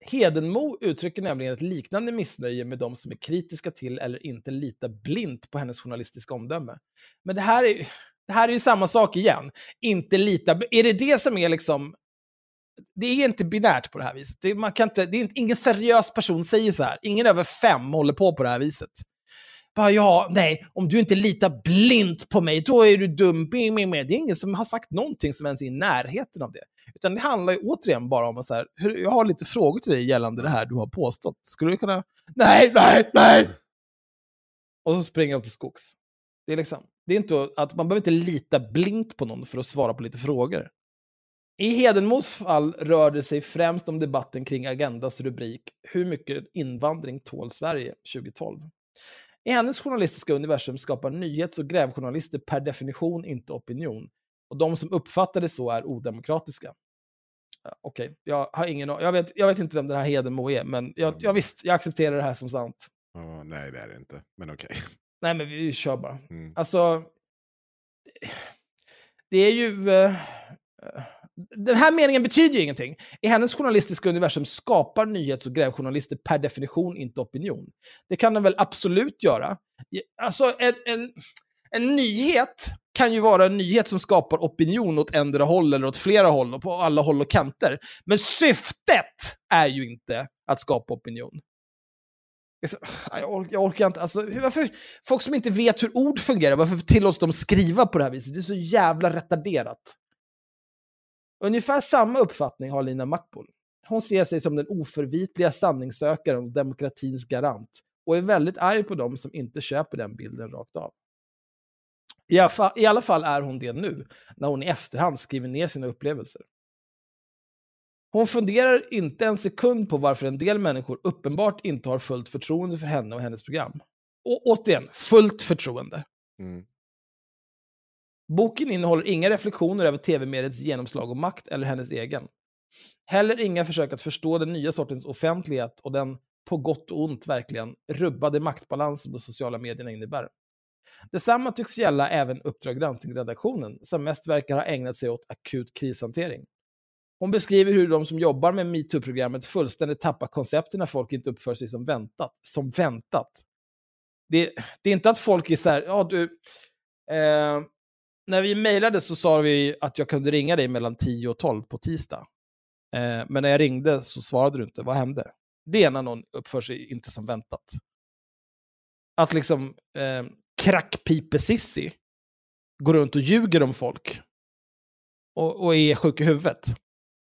Hedenmo uttrycker nämligen ett liknande missnöje med de som är kritiska till eller inte litar blint på hennes journalistiska omdöme. Men det här är, det här är ju samma sak igen. Inte lita... Är det det som är liksom det är inte binärt på det här viset. Det, man kan inte, det är inte, ingen seriös person säger så här. Ingen över fem håller på på det här viset. Bara, ja, nej, om du inte litar blint på mig, då är du dum. Bing, bing, bing. Det är ingen som har sagt någonting som ens är i närheten av det. Utan det handlar ju återigen bara om att så här, hur, jag har lite frågor till dig gällande det här du har påstått. Skulle du kunna... Nej, nej, nej! Och så springer jag till skogs. Det är liksom, det är inte att man behöver inte lita blint på någon för att svara på lite frågor. I Hedenmos fall rör det sig främst om debatten kring Agendas rubrik Hur mycket invandring tål Sverige 2012? I hennes journalistiska universum skapar nyhets och grävjournalister per definition inte opinion. Och de som uppfattar det så är odemokratiska. Okej, jag har ingen jag vet, jag vet inte vem den här Hedenmo är, men jag, jag visst, jag accepterar det här som sant. Ja, nej, det är det inte. Men okej. <laughs> Nej, men vi kör bara. Mm. Alltså, det är ju... eh, den här meningen betyder ju ingenting. I hennes journalistiska universum skapar nyhets och grävjournalister per definition inte opinion. Det kan de väl absolut göra. Alltså, en, en, en nyhet kan ju vara en nyhet som skapar opinion åt ändra håll eller åt flera håll och på alla håll och kanter. Men syftet är ju inte att skapa opinion. Jag, orkar, jag orkar inte. Alltså, varför, folk som inte vet hur ord fungerar, varför tillåts de skriva på det här viset? Det är så jävla retarderat. Ungefär samma uppfattning har Lina Mackbol. Hon ser sig som den oförvitliga sanningssökaren och demokratins garant och är väldigt arg på dem som inte köper den bilden rakt av. I alla, fall, I alla fall är hon det nu, när hon i efterhand skriver ner sina upplevelser. Hon funderar inte en sekund på varför en del människor uppenbart inte har fullt förtroende för henne och hennes program. Och återigen, fullt förtroende. Mm. Boken innehåller inga reflektioner över tv-mediets genomslag och makt eller hennes egen. Heller inga försök att förstå den nya sortens offentlighet och den, på gott och ont verkligen, rubbade maktbalansen de sociala medierna innebär. Detsamma tycks gälla även Uppdrag granskning-redaktionen, som mest verkar ha ägnat sig åt akut krishantering. Hon beskriver hur de som jobbar med metoo-programmet fullständigt tappar koncepten när folk inte uppför sig som väntat. Som väntat. Det, det är inte att folk är så här, ja du, eh, när vi mejlade så sa vi att jag kunde ringa dig mellan 10 och 12 på tisdag. Eh, men när jag ringde så svarade du inte. Vad hände? Det är när någon uppför sig inte som väntat. Att liksom eh, krackpipe-Sissi går runt och ljuger om folk och, och är sjuk i huvudet.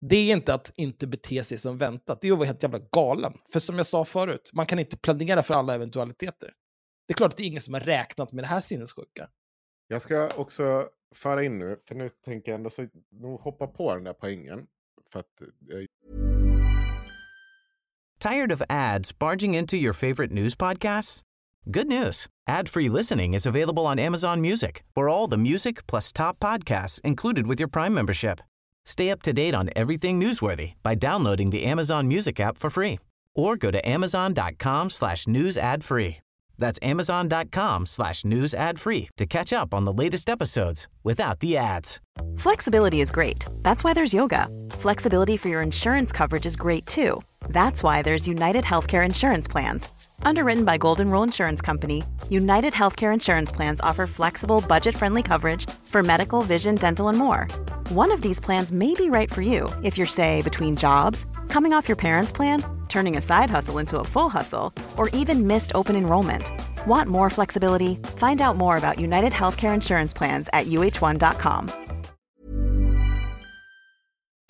Det är inte att inte bete sig som väntat. Det är att vara helt jävla galen. För som jag sa förut, man kan inte planera för alla eventualiteter. Det är klart att det är ingen som har räknat med det här sinnessjuka. Jag ska också föra in nu, för nu tänker jag ändå så, hoppa på den där poängen. För att eh, Tired of ads barging into your favorite news podcasts? Good news. Ad-free listening is available on Amazon Music for all the music plus top podcasts included with your Prime membership. Stay up to date on everything newsworthy by downloading the Amazon Music app for free or go to amazon.com slash news ad free. That's amazon.com slash news ad free to catch up on the latest episodes without the ads. Flexibility is great. That's why there's yoga. Flexibility for your insurance coverage is great too. That's why there's United Healthcare Insurance Plans. Underwritten by Golden Rule Insurance Company, United Healthcare Insurance Plans offer flexible, budget friendly coverage for medical, vision, dental, and more. One of these plans may be right for you if you're, say, between jobs, coming off your parents' plan, turning a side hustle into a full hustle, or even missed open enrollment. Want more flexibility? Find out more about United Healthcare Insurance Plans at uh1.com.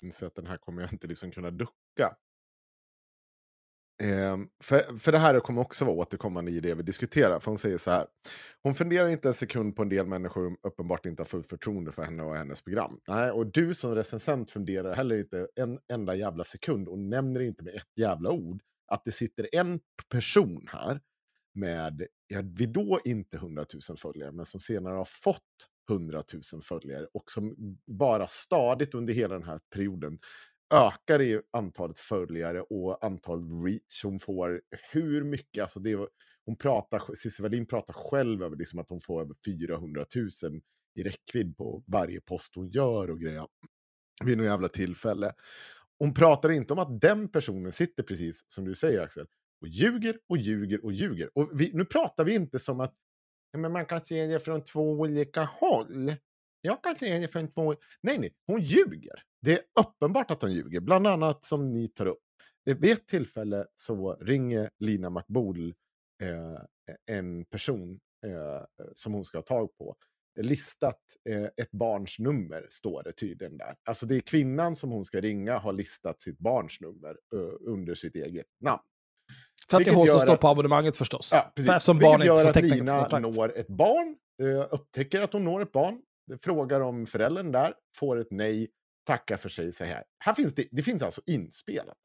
inse att den här kommer jag inte liksom kunna ducka. Ehm, för, för det här kommer också vara återkommande i det vi diskuterar. För hon säger så här. Hon funderar inte en sekund på en del människor uppenbart inte har fullt förtroende för henne och hennes program. Nej, och du som recensent funderar heller inte en enda jävla sekund och nämner inte med ett jävla ord att det sitter en person här med, ja, vi då inte 100 000 följare, men som senare har fått 100 000 följare och som bara stadigt under hela den här perioden ökar i antalet följare och antal reach hon får. Hur mycket, alltså det, hon pratar, Cissi Wallin pratar själv över liksom att hon får över 400 000 i räckvidd på varje post hon gör och grejer vid något jävla tillfälle. Hon pratar inte om att den personen sitter precis som du säger Axel och ljuger och ljuger och ljuger. Och vi, nu pratar vi inte som att men man kan se det från två olika håll. Jag kan se det från två... Nej, nej, hon ljuger. Det är uppenbart att hon ljuger, bland annat som ni tar upp. Vid ett tillfälle så ringer Lina McBool eh, en person eh, som hon ska ha tag på. Listat eh, ett barns nummer, står det tydligen där. Alltså det är kvinnan som hon ska ringa har listat sitt barns nummer eh, under sitt eget namn. För att det är hon som står på abonnemanget förstås. Ja, precis. För Vilket barnet gör att Lina når ett barn, eh, upptäcker att hon når ett barn, frågar om föräldern där, får ett nej tackar för sig så här. här finns det, det finns alltså inspelat.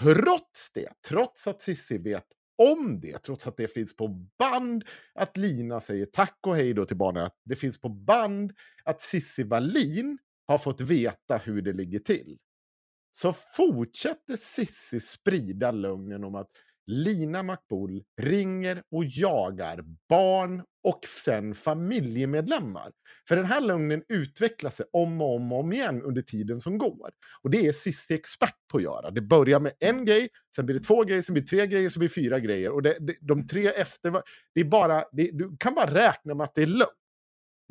Trots det, trots att Cissi vet om det, trots att det finns på band att Lina säger tack och hej då till barnen, att det finns på band att Cissi Wallin har fått veta hur det ligger till. Så fortsätter Cissi sprida lögnen om att Lina Makbul ringer och jagar barn och sen familjemedlemmar. För den här lögnen utvecklar sig om och om och om igen under tiden som går. Och det är Cissi expert på att göra. Det börjar med en grej, sen blir det två grejer, sen blir det tre grejer, sen blir det fyra grejer. Och det, det, de tre efter, det är bara, det, du kan bara räkna med att det är lögn.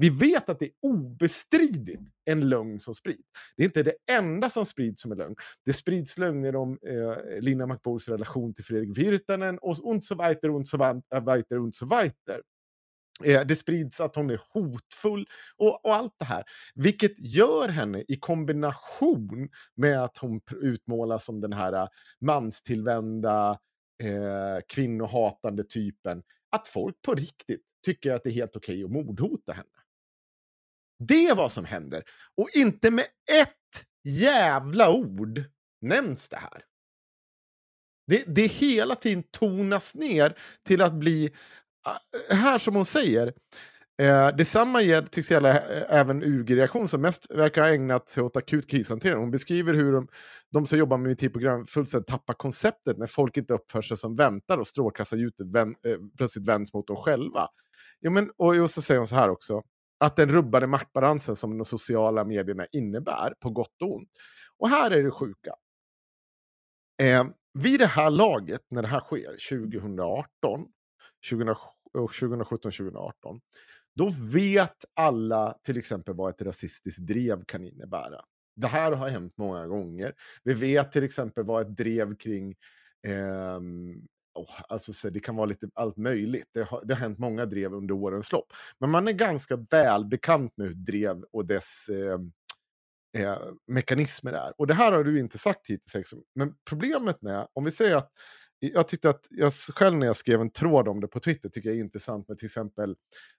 Vi vet att det är obestridligt en lögn som sprids. Det är inte det enda som sprids som en lögn. Det sprids lögner om eh, Lina McBows relation till Fredrik Virtanen och, och så weiter och så äh, weiter och så weiter. Eh, det sprids att hon är hotfull och, och, allt det här. Vilket gör henne i kombination med att hon utmålas som den här äh, manstillvända, eh, kvinnohatande typen. Att folk på riktigt tycker att det är helt okej okay att mordhota henne. Det är vad som händer. Och inte med ett jävla ord nämns det här. Det, det hela tiden tonas ner till att bli, ah, här som hon säger, Eh, detsamma ger, tycks gälla eh, även UG-reaktion som mest verkar ha ägnat sig åt akut krishantering. Hon beskriver hur de, de som jobbar med IT-program fullständigt tappar konceptet när folk inte uppför sig som väntar och strålkastarljuset vän, eh, plötsligt vänds mot dem själva. Jo, men, och, och så säger hon så här också att den rubbade maktbalansen som de sociala medierna innebär, på gott och ont. Och här är det sjuka. Eh, vid det här laget, när det här sker, 2018, 2017-2018, eh, då vet alla till exempel vad ett rasistiskt drev kan innebära. Det här har hänt många gånger. Vi vet till exempel vad ett drev kring eh, oh, alltså, så det kan vara lite allt möjligt. Det har, det har hänt många drev under årens lopp. Men man är ganska välbekant med hur drev och dess eh, eh, mekanismer är. Och det här har du inte sagt hittills. Men problemet med, om vi säger att jag tyckte att, jag själv när jag skrev en tråd om det på Twitter, tycker jag är intressant med till exempel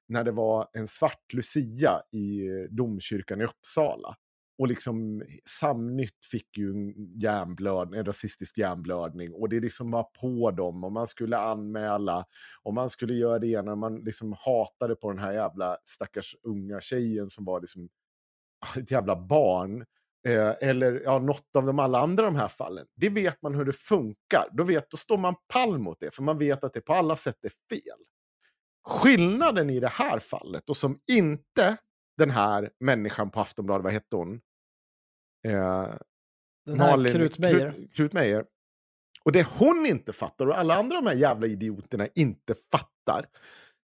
när det var en svart lucia i eh, domkyrkan i Uppsala. Och liksom Samnytt fick ju en, hjärnblödning, en rasistisk hjärnblödning och det liksom var på dem och man skulle anmäla och man skulle göra det ena. Man liksom hatade på den här jävla stackars unga tjejen som var liksom ett jävla barn. Eh, eller ja, något av de alla andra de här fallen. Det vet man hur det funkar. Då, vet, då står man pall mot det, för man vet att det på alla sätt är fel. Skillnaden i det här fallet, och som inte den här människan på Aftonbladet, vad hette hon? Eh, Den här Malin Krutmeier. Krut, Krutmeier. Och det hon inte fattar och alla andra de här jävla idioterna inte fattar.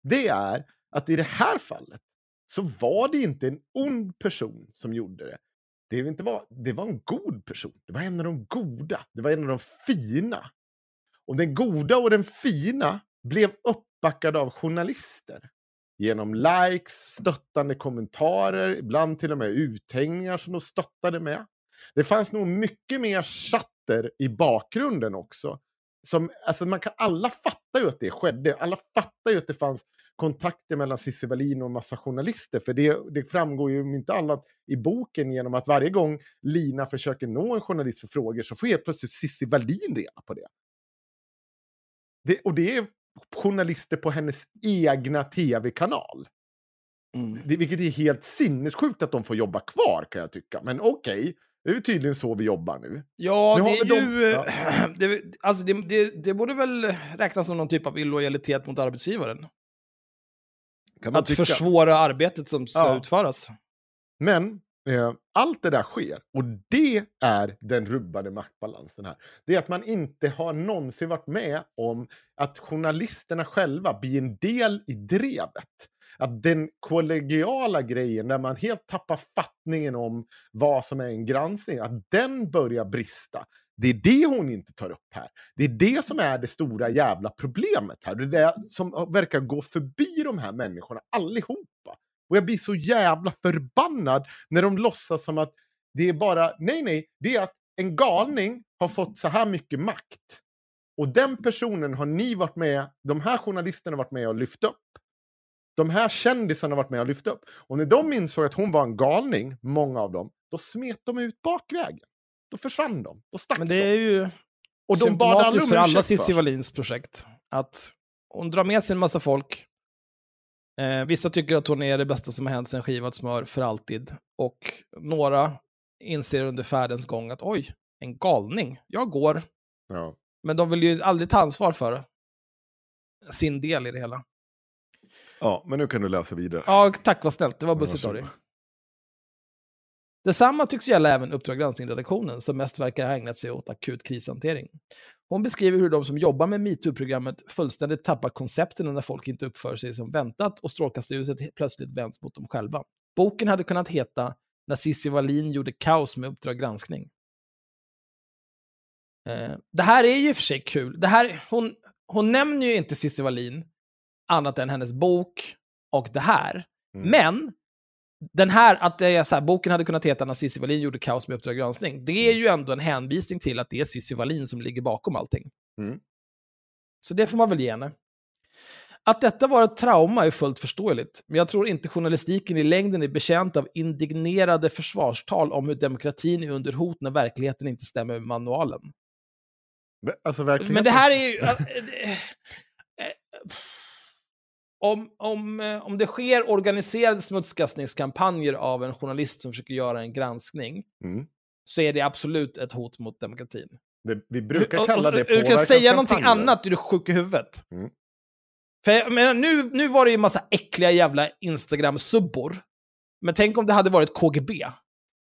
Det är att i det här fallet så var det inte en ond person som gjorde det. Det, inte var, det var en god person. Det var en av de goda. Det var en av de fina. Och den goda och den fina blev uppbackad av journalister. Genom likes, stöttande kommentarer, ibland till och med uthängningar som de stöttade med. Det fanns nog mycket mer chatter i bakgrunden också. Som, alltså man kan, alla fattar ju att det skedde. Alla fattar ju att det fanns kontakter mellan Cissi Wallin och en massa journalister. För det, det framgår ju om inte annat i boken genom att varje gång Lina försöker nå en journalist för frågor så får helt plötsligt Cissi Wallin reda på det. det. Och det är journalister på hennes egna tv-kanal. Mm. Det, vilket är helt sinnessjukt att de får jobba kvar kan jag tycka. Men okej, okay, det är tydligen så vi jobbar nu. Ja, nu det är de... ju... Ja. <clears throat> Det, alltså det, det, det, borde väl räknas som någon typ av illojalitet mot arbetsgivaren. att tycka. försvåra arbetet som ska ja. utföras. Men Eh, allt det där sker, och det är den rubbade maktbalansen här. Det är att man inte har någonsin varit med om att journalisterna själva blir en del i drevet att den kollegiala grejen, där man helt tappar fattningen om vad som är en granskning, att den börjar brista. Det är det hon inte tar upp här. Det är det som är det stora jävla problemet här. Det är det som verkar gå förbi de här människorna allihopa. Och jag blir så jävla förbannad när de låtsas som att det är bara, nej nej, det är att en galning har fått så här mycket makt. Och den personen har ni varit med, de här journalisterna varit med och lyft upp de här kändisarna har varit med och lyft upp. Och när de insåg att hon var en galning, många av dem, då smet de ut bakvägen. Då försvann de. Då stack Men det de. är ju Och de symptomatiskt om för alla Cissi. Wallins projekt. Att hon drar med sig en massa folk. Eh, vissa tycker att hon är det bästa som har hänt sen skivad smör för alltid. Och några inser under färdens gång att oj, en galning. Jag går. Ja. Men de vill ju aldrig ta ansvar för sin del i det hela. ja, men nu kan du läsa vidare. Ja, tack vad snällt. Det var bussigt av dig. Detsamma tycks gälla även Uppdrag granskning-redaktionen som mest verkar ha ägnat sig åt akut krishantering. Hon beskriver hur de som jobbar med metoo-programmet fullständigt tappar koncepten när folk inte uppför sig som väntat och strålkastarljuset plötsligt vänds mot dem själva. Boken hade kunnat heta När Cissi Wallin gjorde kaos med Uppdrag granskning. Eh, det här är ju för sig kul. Det här, hon, hon nämner ju inte Cissi Wallin annat än hennes bok och det här. Mm. Men den här, att det är så här, boken hade kunnat heta När Cissi Wallin gjorde kaos med Uppdrag granskning. Det är ju ändå en hänvisning till att det är Cissi Wallin som ligger bakom allting. Mm. Så det får man väl ge henne. Att detta var ett trauma är fullt förståeligt, men jag tror inte journalistiken i längden är bekänt av indignerade försvarstal om hur demokratin är under hot när verkligheten inte stämmer med manualen. Alltså verkligen. Men det här är ju... <laughs> Om, om, eh, om det sker organiserade smutskastningskampanjer av en journalist som försöker göra en granskning, Mm. så är det absolut ett hot mot demokratin. Det, vi brukar kalla det och Du kan säga någonting påverkanskampanjer. annat, är du sjuk i huvudet. Mm. För jag menar, nu, nu var det ju en massa äckliga jävla Instagram-subbor. Men tänk om det hade varit KGB.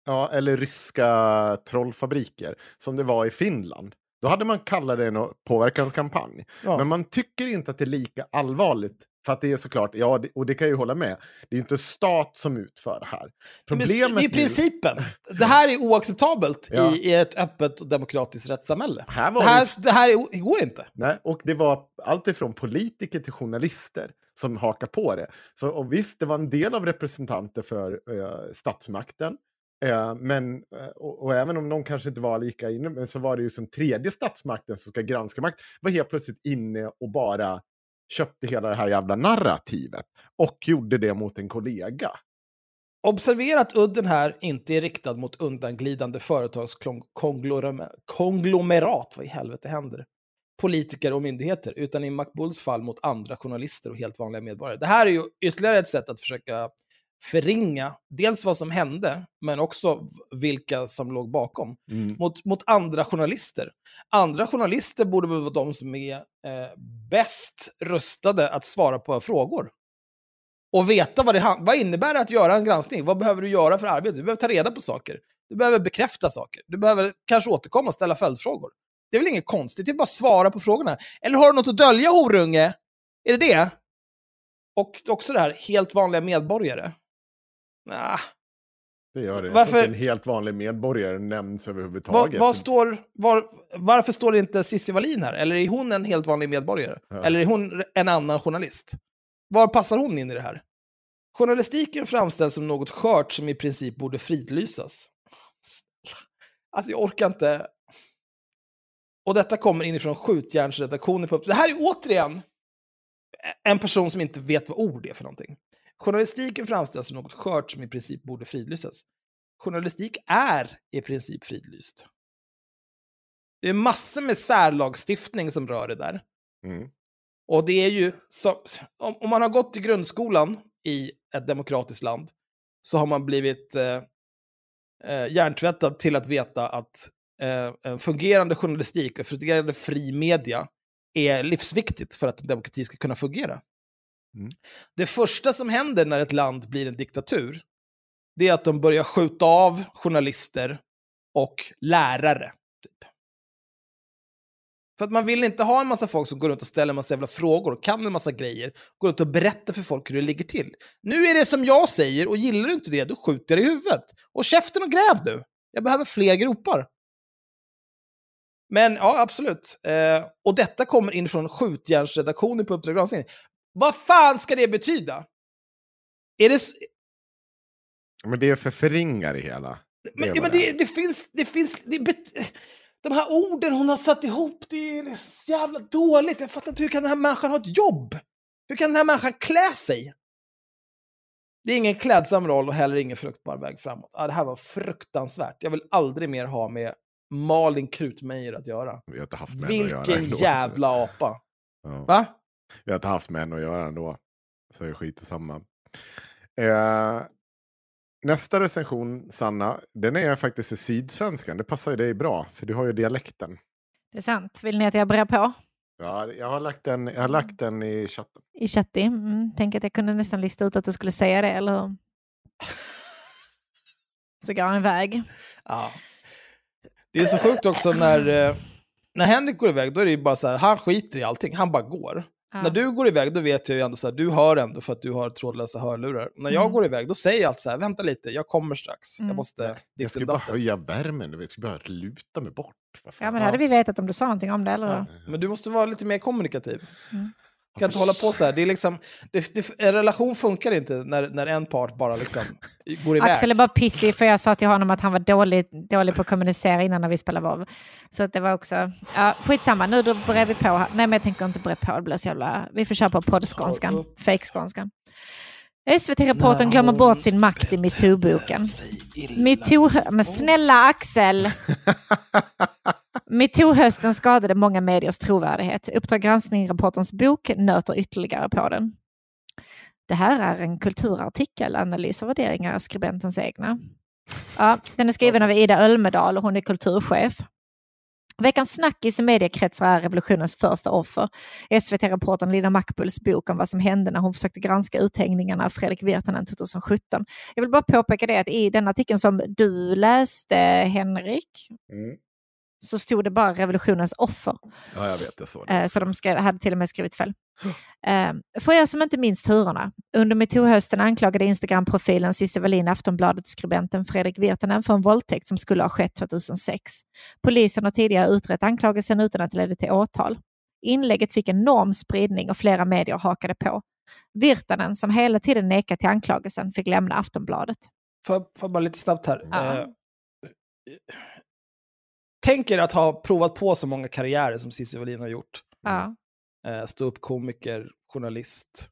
Ja, eller ryska trollfabriker, som det var i Finland. Då hade man kallat det en påverkanskampanj. Ja. Men man tycker inte att det är lika allvarligt. För att det är såklart, ja, och det kan jag ju hålla med. Det är ju inte stat som utför det här. Problemet det är nu- principen. Det här är oacceptabelt Ja. i, i ett öppet och demokratiskt rättssamhälle. Här var Det här, det här är, det går inte. Nej, och det var allt ifrån politiker till journalister som hakar på det. Så och visst, det var en del av representanter för eh, statsmakten. Eh, men, eh, och, och även om de kanske inte var lika inne, men så var det ju som tredje statsmakten som ska granska makt, var helt plötsligt inne och bara köpte hela det här jävla narrativet. Och gjorde det mot en kollega. Observera att udden här inte är riktad mot undanglidande företagskonglomerat, vad i helvete händer? Politiker och myndigheter, utan i McBulls fall mot andra journalister och helt vanliga medborgare. Det här är ju ytterligare ett sätt att försöka förringa dels vad som hände, men också vilka som låg bakom, Mm. mot, mot andra journalister. Andra journalister borde väl vara de som är eh, bäst rustade att svara på frågor. Och veta vad det vad innebär det att göra en granskning. Vad behöver du göra för arbete? Du behöver ta reda på saker. Du behöver bekräfta saker. Du behöver kanske återkomma och ställa följdfrågor. Det är väl inget konstigt, det är bara att svara på frågorna. Eller har du något att dölja, horunge? Är det det? Och också det här, helt vanliga medborgare. Nah. Det gör det. Varför-. En helt vanlig medborgare nämns överhuvudtaget. vad står, var, varför står det inte Cissi Wallin här? Eller är hon en helt vanlig medborgare? Ja. Eller är hon en annan journalist? Var passar hon in i det här? Journalistiken framställs som något skört som i princip borde fridlysas. Alltså jag orkar inte. Och detta kommer inifrån skjutjärnsredaktionen på Det här är återigen en person som inte vet vad ord är för någonting. Journalistiken framställs som något skört som i princip borde fridlysas. Journalistik är i princip fridlyst. Det är massor med särlagstiftning som rör det där. Mm. Och det är ju, så, om, om man har gått i grundskolan i ett demokratiskt land så har man blivit eh, eh, hjärntvättad till att veta att eh, fungerande journalistik och fungerande fri media är livsviktigt för att en demokrati ska kunna fungera. Mm. Det första som händer när ett land blir en diktatur, det är att de börjar skjuta av journalister och lärare. Typ. För att man vill inte ha en massa folk som går runt och ställer en massa jävla frågor och kan en massa grejer, går runt och berättar för folk hur det ligger till. Nu är det som jag säger och gillar du inte det, då skjuter jag dig i huvudet. Och käften och gräv du! Jag behöver fler gropar. Men ja, absolut. Eh, och detta kommer in från skjutjärnsredaktionen på Uppdrag granskning. Vad fan ska det betyda? Är det... Men det är för förringa det hela. Det Men, vad men det det, det finns... Det finns det, bet- de här orden hon har satt ihop, det är liksom så jävla dåligt. Jag fattar inte, hur kan den här människan ha ett jobb? Hur kan den här människan klä sig? Det är ingen klädsam roll och heller ingen fruktbar väg framåt. Ja, det här var fruktansvärt. Jag vill aldrig mer ha med Malin Krutmeijer att göra. Vi har inte haft med henne att göra Vilken jävla apa. Ja. Va? Vi har inte haft med henne att göra ändå. Så är skit samma. Eh, nästa recension, Sanna, den är faktiskt i Sydsvenskan. Det passar ju dig bra, för du har ju dialekten. Det är sant. Vill ni att jag börjar på? Ja, jag har lagt den, jag har lagt den i chatten. I chatti. Mm, tänk att jag kunde nästan lista ut att du skulle säga det, eller hur? Så går han iväg. Ja. Det är så sjukt också när, eh, när Henrik går iväg, då är det ju bara så här, han skiter i allting, han bara går. Ja. När du går iväg, då vet jag ju ändå så här, du hör ändå för att du har trådlösa hörlurar. När jag Mm. går iväg, då säger jag alltid så här, vänta lite, jag kommer strax. Mm. Jag måste Jag till bara höja värmen, du vet. Jag ska bara luta mig bort. Ja, men det hade vi vetat om du sa någonting om det, eller Ja. Men du måste vara lite mer kommunikativ. Mm. Kan inte hålla på så här. Det är liksom, det, det, en relation funkar inte när, när en part bara liksom går iväg. Axel är bara pissig för jag sa till honom att han var dålig, dålig på att kommunicera innan när vi spelade WoW. Så att det var också, ja, skitsamma, nu då börjar vi på. Nej men jag tänker inte börja på, det blir så jävla, vi får köra på poddskånskan, fake-skånskan. SVT-reportern glömmer bort sin makt i metoo-boken. Metoo, men snälla Axel! <laughs> Metoo-hösten skadade många mediers trovärdighet. Uppdrag granskning-rapportens bok nöter ytterligare på den. Det här är en kulturartikel, analys och värderingar är skribentens egna. Ja, den är skriven av Ida Ölmedal och hon är kulturchef. Veckans snackis i mediekretsar är revolutionens första offer. SVT-reportern Lina Mackbulls bok om vad som hände när hon försökte granska uthängningarna av Fredrik Virtanen 2017. Jag vill bara påpeka det att i den artikeln som du läste, Henrik, Mm så stod det bara revolutionens offer. Ja, jag vet. Jag såg det. Eh, Så de skrev, hade till och med skrivit fel. Eh, För er som inte minns turerna. Under metoo-hösten anklagade Instagram-profilen Cissi Wallin Aftonbladet-skribenten Fredrik Virtanen för en våldtäkt som skulle ha skett 2006. Polisen har tidigare utrett anklagelsen utan att det ledde till åtal. Inlägget fick enorm spridning och flera medier hakade på. Virtanen, som hela tiden nekat till anklagelsen, fick lämna Aftonbladet. Får jag, får jag bara lite snabbt här. Ja. Tänk er att ha provat på så många karriärer som Cissi Wallin har gjort. Ja. Eh, stå upp komiker, journalist,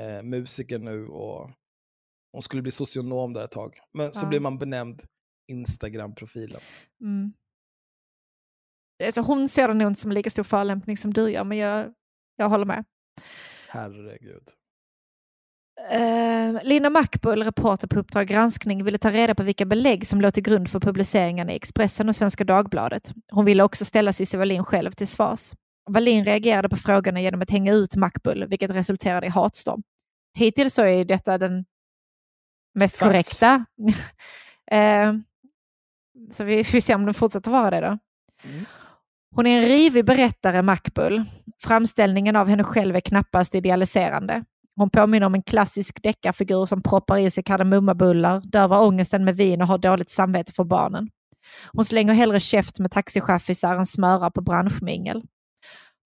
eh, musiker nu och hon skulle bli socionom där ett tag. Men så Ja. blir man benämnd Instagram-profilen. Mm. Alltså hon ser det nog inte som lika stor förolämpning som du gör, men jag, jag håller med. Herregud. Eh, Lina Mackbull, reporter på Uppdrag granskning, ville ta reda på vilka belägg som låg till grund för publiceringen i Expressen och Svenska Dagbladet. Hon ville också ställa Cissi Wallin själv till svars. Wallin reagerade på frågorna genom att hänga ut Mackbull, vilket resulterade i hatstorm. Hittills så är detta den mest Facts. korrekta. <laughs> Eh, så vi får se om den fortsätter vara det då. Mm. Hon är en rivig berättare, Mackbull. Framställningen av henne själv är knappast idealiserande. Hon påminner om en klassisk deckarfigur som proppar i sig kardemummabullar, dövar ångesten med vin och har dåligt samvete för barnen. Hon slänger hellre käft med taxichaffisar än smörar på branschmingel.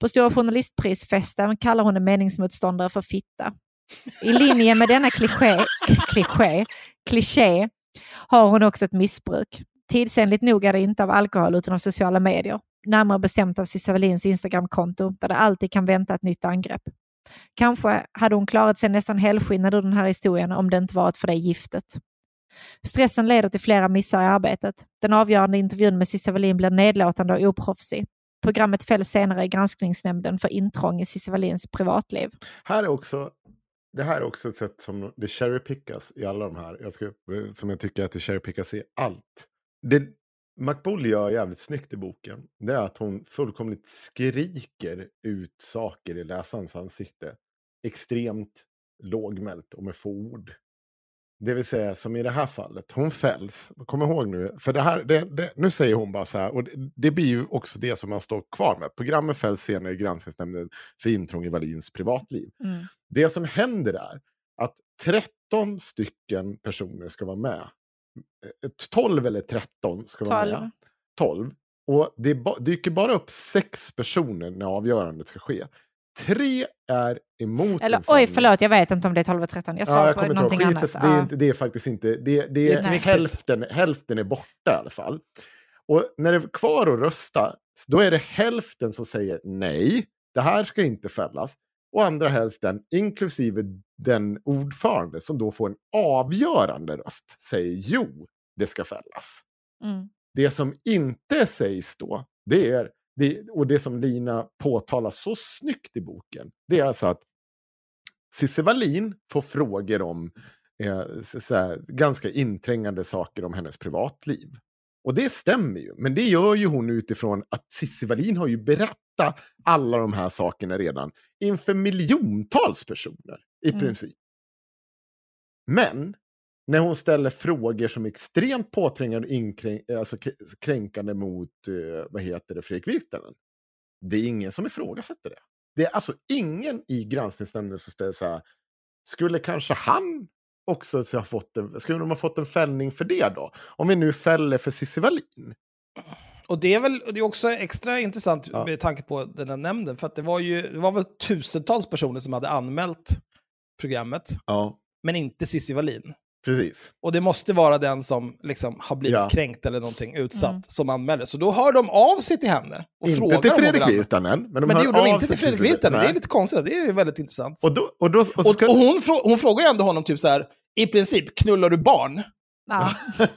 På Stora Journalistprisfesten kallar hon en meningsmotståndare för fitta. I linje med denna kliché, kliché, kliché har hon också ett missbruk. Tidsenligt nog är det inte av alkohol utan av sociala medier. Närmare bestämt av Cissi Wallins Instagramkonto där det alltid kan vänta ett nytt angrepp. Kanske hade hon klarat sig nästan helskinnad ur den här historien om det inte varit för det giftet. Stressen leder till flera missar i arbetet. Den avgörande intervjun med Cissi Wallin blir nedlåtande och oproffsig. Programmet fälls senare i granskningsnämnden för intrång i Cissi Wallins privatliv. Här är också, det här är också ett sätt som det cherrypickas i alla de här. Jag ska, som jag tycker att det cherrypickas i allt. Det McBull gör jävligt snyggt i boken. Det är att hon fullkomligt skriker ut saker i läsarens ansikte. Extremt lågmält och med få ord. Det vill säga som i det här fallet, hon fälls. Kom ihåg nu, för det här, det, det, nu säger hon bara så här, och det, det blir ju också det som man står kvar med. Programmet fälls senare i granskningsnämnden för intrång i Wallins privatliv. Mm. Det som händer är att 13 stycken personer ska vara med. Eh, 12 eller 13 ska vara 12. med. 12. Och det dyker bara upp sex personer när avgörandet ska ske. Tre är emot Eller oj, förlåt, jag vet inte om det är 12 och 13. Jag svarar Ja, på ihåg. någonting Skit, annat. det, är inte, det är faktiskt inte, det, det, är inte är hälften, hälften är borta i alla fall. Och när det är kvar att rösta, då är det hälften som säger nej, det här ska inte fällas. Och andra hälften, inklusive den ordförande som då får en avgörande röst säger jo, det ska fällas. Mm. Det som inte sägs då, det är, det, och det som Lina påtalar så snyggt i boken, det är alltså att Cissi Wallin får frågor om eh, så, så här, ganska inträngande saker om hennes privatliv. Och det stämmer ju, men det gör ju hon utifrån att Cissi Wallin har ju berättat alla de här sakerna redan inför miljontals personer i Mm. princip. Men när hon ställer frågor som är extremt påträngande och inkränk, alltså kränkande mot, eh, vad heter det, Fredrik Virtanen. Det är ingen som ifrågasätter det. Det är alltså ingen i granskningsnämnden som ställer så här, skulle kanske han också så ha fått en, skulle de ha fått en fällning för det då? Om vi nu fäller för Cissi Wallin. Och det är väl det är också extra intressant Ja. med tanke på den här nämnden, för att det var ju det var väl tusentals personer som hade anmält programmet, Ja, men inte Cissi Wallin. Precis. Och det måste vara den som liksom har blivit Ja. kränkt eller någonting utsatt Mm. som anmäler. Så då hör de av sig till henne och Inte frågar till Fredrik. Virtanen, men de Men det gjorde de inte till Fredrik Virtanen, det är lite konstigt. Det är väldigt intressant. Och, då, och, då, och, Och, ska, och hon, frå- hon frågar ju ändå honom typ så här, i princip, knullar du barn? Ja.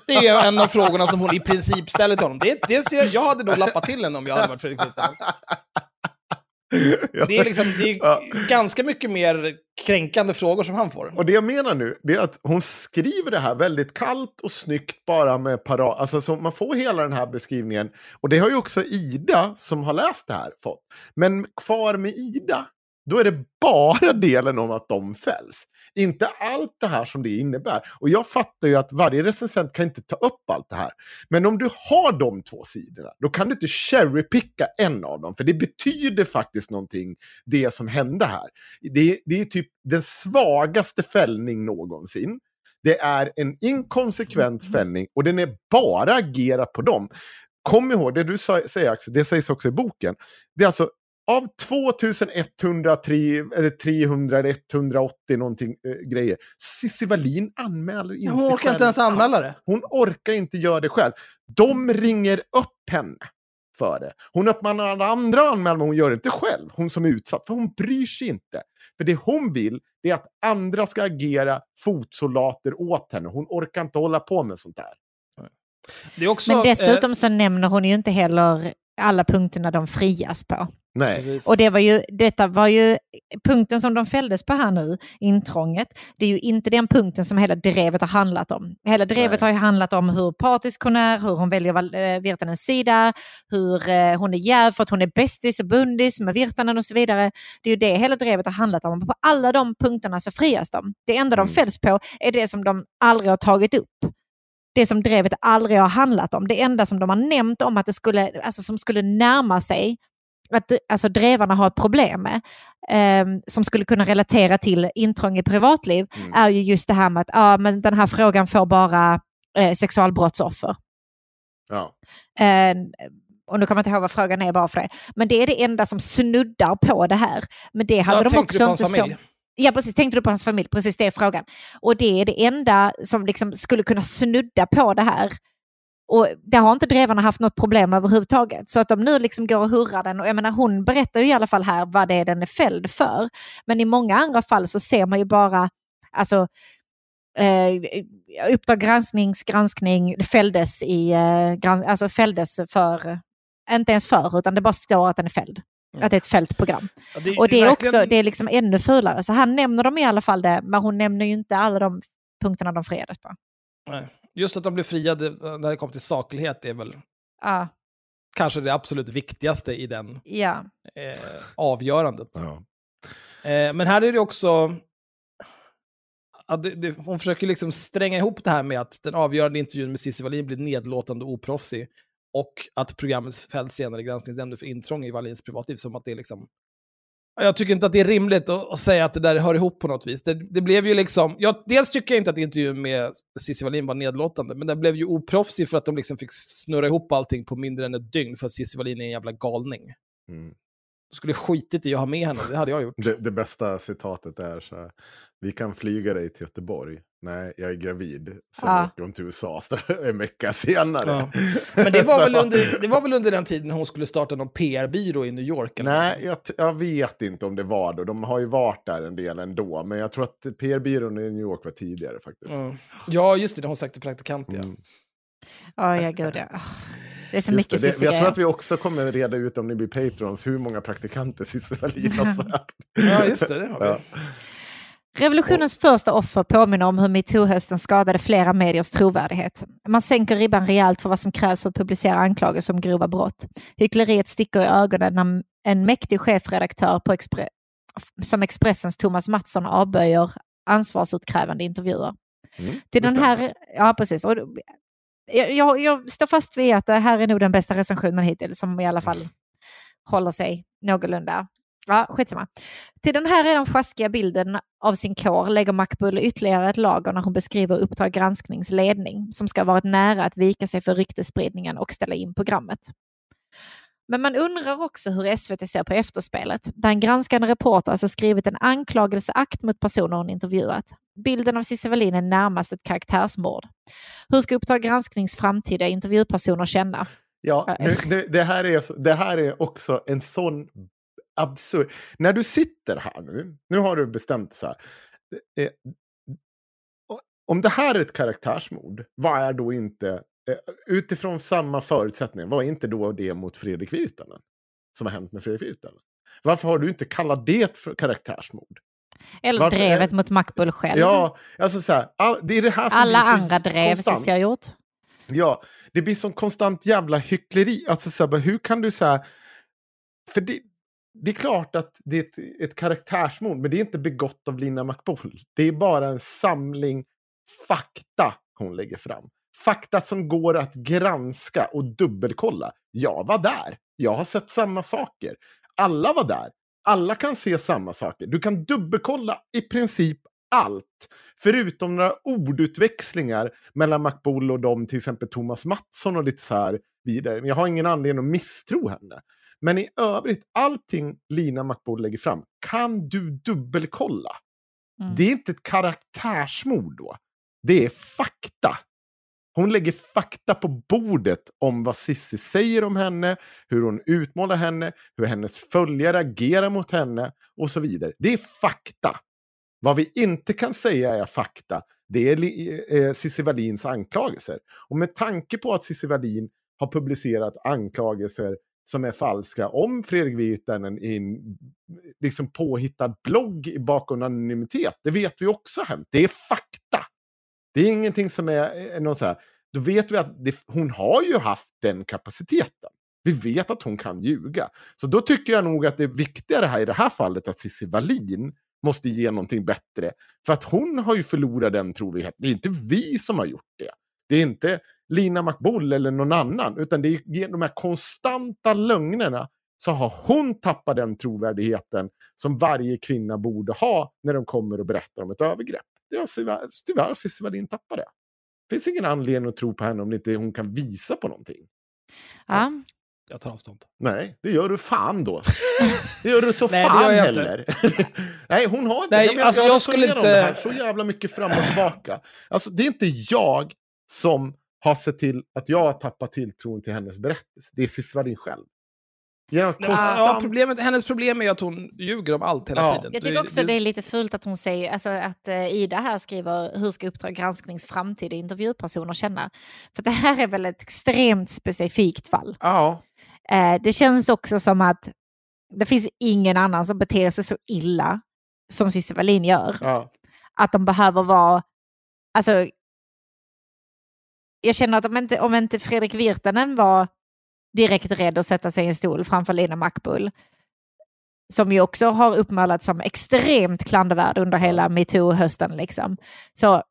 Det är en av frågorna som hon i princip ställer till honom. Det, det, ser- jag hade nog lappat till henne om jag hade varit Fredrik Virtanen. <laughs> Det är, liksom, det är Ja. ganska mycket mer kränkande frågor som han får. Och det jag menar nu, det är att hon skriver det här väldigt kallt och snyggt bara med para... Alltså så man får hela den här beskrivningen. Och det har ju också Ida som har läst det här fått. Men kvar med Ida, då är det bara delen om att de fälls. Inte allt det här som det innebär. Och jag fattar ju att varje recensent kan inte ta upp allt det här. Men om du har de två sidorna, då kan du inte cherrypicka en av dem. För det betyder faktiskt någonting, det som hände här. Det, det är typ den svagaste fällning någonsin. Det är en inkonsekvent fällning och den är bara agerat på dem. Kom ihåg, det du sa- säger Axel, det sägs också i boken. Det är alltså av 2103 eller 300 eller 180 någonting eh, grejer. Cissi Wallin anmäler inte Hon orkar själv inte ens anmäla det. Hon orkar inte göra det själv. De ringer upp henne för det. Hon uppmanar andra att anmäla, men hon gör det inte själv. Hon som är utsatt, för hon bryr sig inte. För det hon vill, det är att andra ska agera fotsoldater åt henne. Hon orkar inte hålla på med sånt där. Det är också, Men dessutom eh, så nämner hon ju inte heller alla punkterna de frias på. Nej. precis. Och det var ju, detta var ju punkten som de fälldes på här nu, intrånget. Det är ju inte den punkten som hela drevet har handlat om. Hela drevet Nej. har ju handlat om hur partisk hon är, hur hon väljer eh, Virtanens sida, hur eh, hon är jäv för att hon är bästis och bundis med Virtanen och så vidare. Det är ju det hela drevet har handlat om. På alla de punkterna så frias de. Det enda Mm. de fälls på är det som de aldrig har tagit upp. Det som drevet aldrig har handlat om. Det enda som de har nämnt om att det skulle, alltså som skulle närma sig att alltså, drevarna har ett problem med, ehm, som skulle kunna relatera till intrång i privatliv, Mm. är ju just det här med att ah, men den här frågan får bara eh, sexualbrottsoffer. Ja. Eh, och nu kommer jag inte ihåg vad frågan är bara för det. Men det är det enda som snuddar på det här. Men det hade Ja, de också inte familj? Ja, precis. Tänkte du på hans familj? Precis, det är frågan. Och det är det enda som liksom skulle kunna snudda på det här. Och det har inte drevarna haft något problem överhuvudtaget. Så att de nu liksom går och hurrar den. Och jag menar, hon berättar ju i alla fall här vad det är den är fälld för. Men i många andra fall så ser man ju bara, alltså, eh, Uppdrag gransknings granskning fälldes, i, eh, grans, alltså fälldes för, inte ens för, utan det bara står att den är fälld. Att det är ett fällt program. Ja, det, Och det är verkligen- också, det är liksom ännu fulare. Så han nämner dem i alla fall det, men hon nämner ju inte alla de punkterna de friades på. Nej. Just att de blev friade när det kom till saklighet är väl Ja, kanske det absolut viktigaste i den ja. eh, avgörandet. Ja. Eh, men här är det också... att det, det, hon försöker liksom stränga ihop det här med att den avgörande intervjun med Cissi Wallin blir nedlåtande och oproffsig. Och att programmet fälls senare i granskningsnämnden för intrång i Wallins privatliv. Som att det är liksom... Jag tycker inte att det är rimligt att, att säga att det där hör ihop på något vis. Det, det blev ju liksom... Jag, dels tycker jag inte att intervjun med Cissi Wallin var nedlåtande, men den blev ju oproffsig för att de liksom fick snurra ihop allting på mindre än ett dygn för att Cissi Wallin är en jävla galning. Mm skulle skitit i att ha med henne, det hade jag gjort. Det, det bästa citatet är så här. Vi kan flyga dig till Göteborg. Nej, jag är gravid. Sen Ja. åker hon till USA <laughs> en vecka senare. Ja. Men det var, <laughs> väl under, det var väl under den tiden hon skulle starta någon PR-byrå i New York? Eller Nej, jag, jag vet inte om det var då. De har ju varit där en del ändå. Men jag tror att PR-byrån i New York var tidigare faktiskt. Ja. ja, just det, hon sagt till praktikant. Ja. Mm. Ja, ja, gud ja. Det är så Just mycket det, det, jag tror att vi också kommer reda ut om ni blir patrons hur många praktikanter Cissi Wallin har <laughs> sagt. ja, just det, det har vi. Ja. Revolutionens första offer påminner om hur metoo-hösten skadade flera mediers trovärdighet. Man sänker ribban rejält för vad som krävs för att publicera anklagelser om grova brott. Hyckleriet sticker i ögonen när en mäktig chefredaktör på Expre- som Expressens Thomas Mattsson avböjer ansvarsutkrävande intervjuer. Mm, Till det den här, ja precis. Och jag, jag, står fast vid att det här är nog den bästa recensionen hittills som i alla fall håller sig någorlunda. Ja, skitsamma. Till den här redan sjaskiga bilden av sin kår lägger Macbull ytterligare ett lager när hon beskriver Uppdrag gransknings ledning som ska ha varit nära att vika sig för ryktesspridningen och ställa in programmet. Men man undrar också hur SVT ser på efterspelet, där en granskande reporter alltså skrivit en anklagelseakt mot personer hon intervjuat. Bilden av Cissi Wallin är närmast ett karaktärsmord. Hur ska Uppdrag gransknings framtida intervjupersoner känna? Ja, nu, nu, det, här är, det här är också en sån absurd... När du sitter här nu, nu har du bestämt så här. eh, Om det här är ett karaktärsmord, vad är då inte, eh, utifrån samma förutsättningar, vad är inte då det mot Fredrik Virtanen? Som har hänt med Fredrik Virtanen? Varför har du inte kallat det för karaktärsmord? Eller Varför drevet mot Macbull själv? Ja, alltså så här, all, det är det här som Alla så andra drev. Cissi har gjort. Ja, det blir som konstant jävla hyckleri. Alltså så här, hur kan du säga... För det, det är klart att det är ett, ett karaktärsmord, men det är inte begått av Lina McBoll. Det är bara en samling fakta hon lägger fram. Fakta som går att granska och dubbelkolla. Jag var där. Jag har sett samma saker. Alla var där. Alla kan se samma saker. Du kan dubbelkolla i princip allt. Förutom några ordutväxlingar mellan McBoll och dem, till exempel Thomas Mattsson och lite så här vidare. Jag har ingen anledning att misstro henne. Men i övrigt, allting Lina McBoll lägger fram kan du dubbelkolla. Mm. Det är inte ett karaktärsmord då. Det är fakta. Hon lägger fakta på bordet om vad Sissi säger om henne, hur hon utmålar henne, hur hennes följare agerar mot henne och så vidare. Det är fakta. Vad vi inte kan säga är fakta, det är eh, Cissi Wallins anklagelser. Och med tanke på att Cissi Wallin har publicerat anklagelser som är falska om Fredrik Virtanen i en liksom påhittad blogg bakom anonymitet. Det vet vi också har hänt. Det är fakta. Det är ingenting som är, eh, är så här. Då vet vi att det, hon har ju haft den kapaciteten. Vi vet att hon kan ljuga. Så då tycker jag nog att det är viktigare här i det här fallet att Cissi Wallin måste ge någonting bättre. För att hon har ju förlorat den trovärdigheten. Det är inte vi som har gjort det. Det är inte Lina McBull eller någon annan, utan det är genom de här konstanta lögnerna så har hon tappat den trovärdigheten som varje kvinna borde ha när de kommer och berättar om ett övergrepp. Det har tyvärr, tyvärr Cissi Wallin tappat det. Det finns ingen anledning att tro på henne om inte hon kan visa på någonting. Ja. Jag tar avstånd. Nej, det gör du fan då. <laughs> Det gör du så Nej, fan inte. heller. <laughs> Nej, hon har inte. Nej, jag, alltså, jag, jag skulle om det här inte- så jävla mycket fram och tillbaka. Alltså, det är inte jag som har sett till att jag har tappat tilltron till hennes berättelse. Det är Cissi Wallin själv. Ja, konstant... problemet, hennes problem är att hon ljuger om allt hela Ja. tiden. Jag tycker också det är lite fult att hon säger, alltså att eh, Ida här skriver hur ska Uppdrag gransknings framtida intervjupersoner känna? För det här är väl ett extremt specifikt fall. Ja, Eh, det känns också som att det finns ingen annan som beter sig så illa som Cissi Wallin gör. ja. Att de behöver vara, alltså jag känner att om inte, om inte Fredrik Virtanen var direkt rädd att sätta sig i en stol framför Lina Macbull, som ju också har uppmålats som extremt klandervärd under hela metoo-hösten. Liksom. Så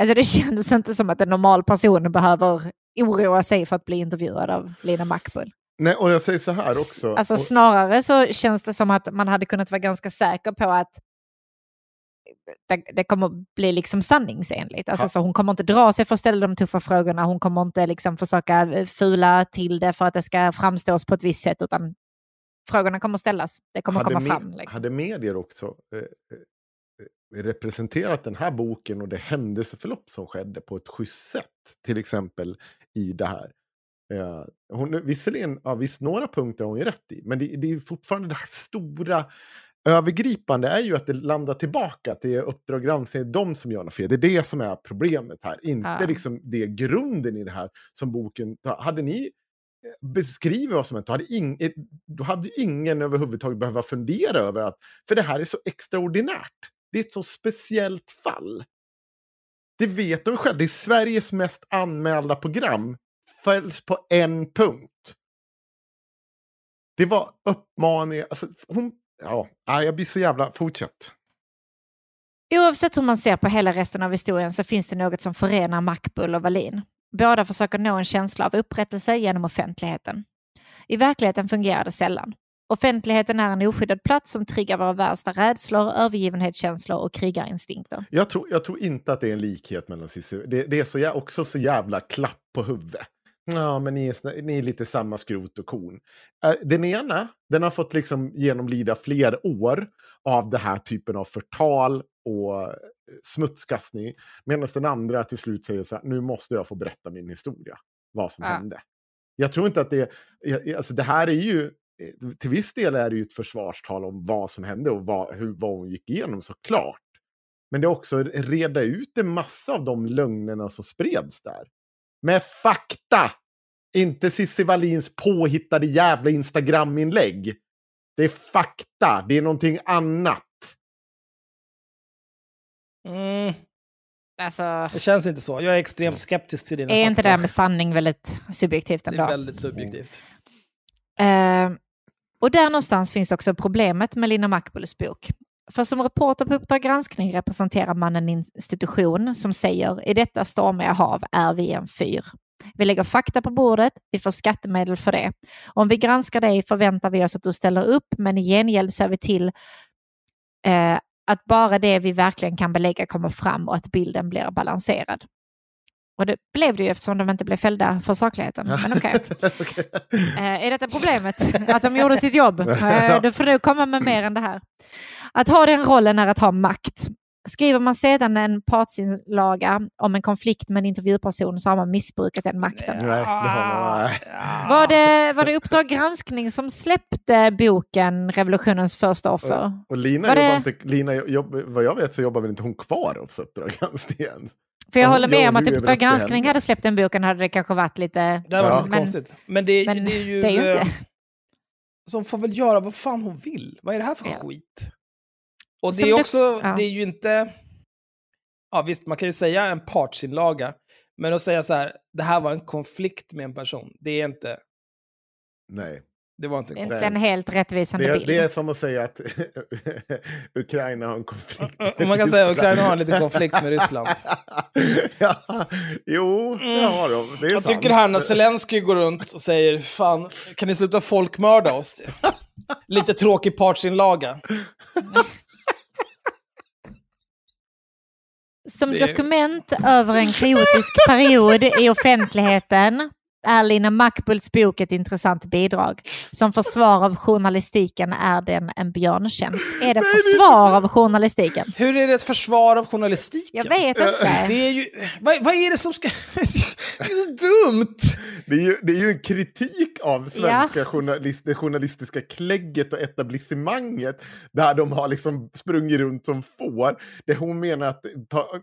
alltså det <laughs> känns inte som att en normal person behöver oroa sig för att bli intervjuad av Lina Macbull. Nej, och jag säger så här också. Alltså snarare så känns det som att man hade kunnat vara ganska säker på att det, kommer bli liksom sanningsenligt. Alltså, Ha. så hon kommer inte dra sig för att ställa de tuffa frågorna, hon kommer inte liksom försöka eh, fula till det för att det ska framstås på ett visst sätt, utan frågorna kommer ställas. Det kommer hade komma fram. Liksom. Hade medier också eh, eh, representerat den här boken och det händelseförlopp som skedde på ett schysst sätt, till exempel i det här. Eh, hon, visserligen, ja, visst, några punkter har hon ju rätt i, men det, det är fortfarande det här stora övergripande är ju att det landar tillbaka till Uppdrag granskning, det är de som gör något fel. Det är det som är problemet här, inte Ja. liksom det grunden i det här som boken tar. Hade ni eh, beskrivit vad som hänt, då hade, ing, eh, då hade ingen överhuvudtaget behöva fundera över att, för det här är så extraordinärt. Det är ett så speciellt fall. Det vet de själv, det är Sveriges mest anmälda program, fälls på en punkt. Det var uppmaningar, alltså hon, ja, jag blir så jävla, fortsätt. Oavsett hur man ser på hela resten av historien så finns det något som förenar Macbull och Wallin. Båda försöker nå en känsla av upprättelse genom offentligheten. I verkligheten fungerar det sällan. Offentligheten är en oskyddad plats som triggar våra värsta rädslor, övergivenhetskänslor och krigarinstinkter. Jag tror, jag tror inte att det är en likhet mellan Cissi. Det, det är så, också så jävla klapp på huvudet. Ja, men ni är, ni är lite samma skrot och korn. Eh, Den ena, den har fått liksom genomlida fler år av den här typen av förtal och eh, smutskastning. Medan den andra till slut säger så här, nu måste jag få berätta min historia. Vad som Ja. hände. Jag tror inte att det, alltså det här är ju, eh, till viss del är det ju ett försvarstal om vad som hände och vad, hur, vad hon gick igenom såklart. Men det är också reda ut en massa av de lögnerna som spreds där. Med fakta! Inte Cissi Wallins påhittade jävla Instagram-inlägg. Det är fakta, det är någonting annat. Mm, Alltså, det känns inte så. Jag är extremt skeptisk till dina är inte det här med sanning väldigt subjektivt Det ändå? är väldigt subjektivt. Eh, och där någonstans finns också problemet med Lina Macbulls bok. För som reporter på Uppdrag granskning representerar man en institution som säger i detta stormiga hav är vi en fyr. Vi lägger fakta på bordet, vi får skattemedel för det. Om vi granskar dig förväntar vi oss att du ställer upp, men i gengäld ser vi till eh, att bara det vi verkligen kan belägga kommer fram och att bilden blir balanserad. Och det blev det ju eftersom de inte blev fällda för sakligheten. Men okej. <laughs> Okej. Eh, är detta problemet? Att de gjorde sitt jobb? <laughs> Eh, du får nog komma med mer än det här. Att ha den rollen är att ha makt. Skriver man sedan en partsinlaga om en konflikt med en intervjuperson så har man missbrukat den makten. Nej, det har man, nej. Var det, var det Uppdrag granskning som släppte boken Revolutionens första offer? Och Lina, Var det- inte, Lina jobb, vad jag vet så jobbar väl inte hon kvar hos Uppdrag granskning För jag Ja, håller med ja, om att Uppdrag granskning hade släppt den boken hade det kanske varit lite... Det här var Ja. lite Men- konstigt. Men det, Men det är ju... det är ju inte... eh, Så hon får väl göra vad fan hon vill. Vad är det här för Ja. skit? Och det Som är du- också, ja. det är ju inte... Ja visst, man kan ju säga en partsinlaga. Men att säga så här, det här var en konflikt med en person. Det är inte... Nej. Det var inte en Det är konflikt. inte en helt rättvisande Det, bild. det är som att säga att <laughs> Ukraina har en konflikt. <laughs> Och man kan säga att Ukraina har en liten konflikt med Ryssland. <laughs> ja, jo, det har de. Det är Jag sant. tycker här när Zelensky går runt och säger fan, kan ni sluta folkmörda oss? Lite tråkig partsinlaga. Som Det- dokument över en kaotisk period i offentligheten är Lina Macbulls bok ett intressant bidrag. Som försvar av journalistiken är den en björntjänst. Är det försvar av journalistiken? Hur är det ett försvar av journalistiken? Jag vet Det inte. är ju... Vad, vad är det som ska... <laughs> det är så dumt! Det är, ju, det är ju en kritik av svenska journalist, det journalistiska klägget och etablissemanget där de har liksom sprungit runt som får. Det hon menar att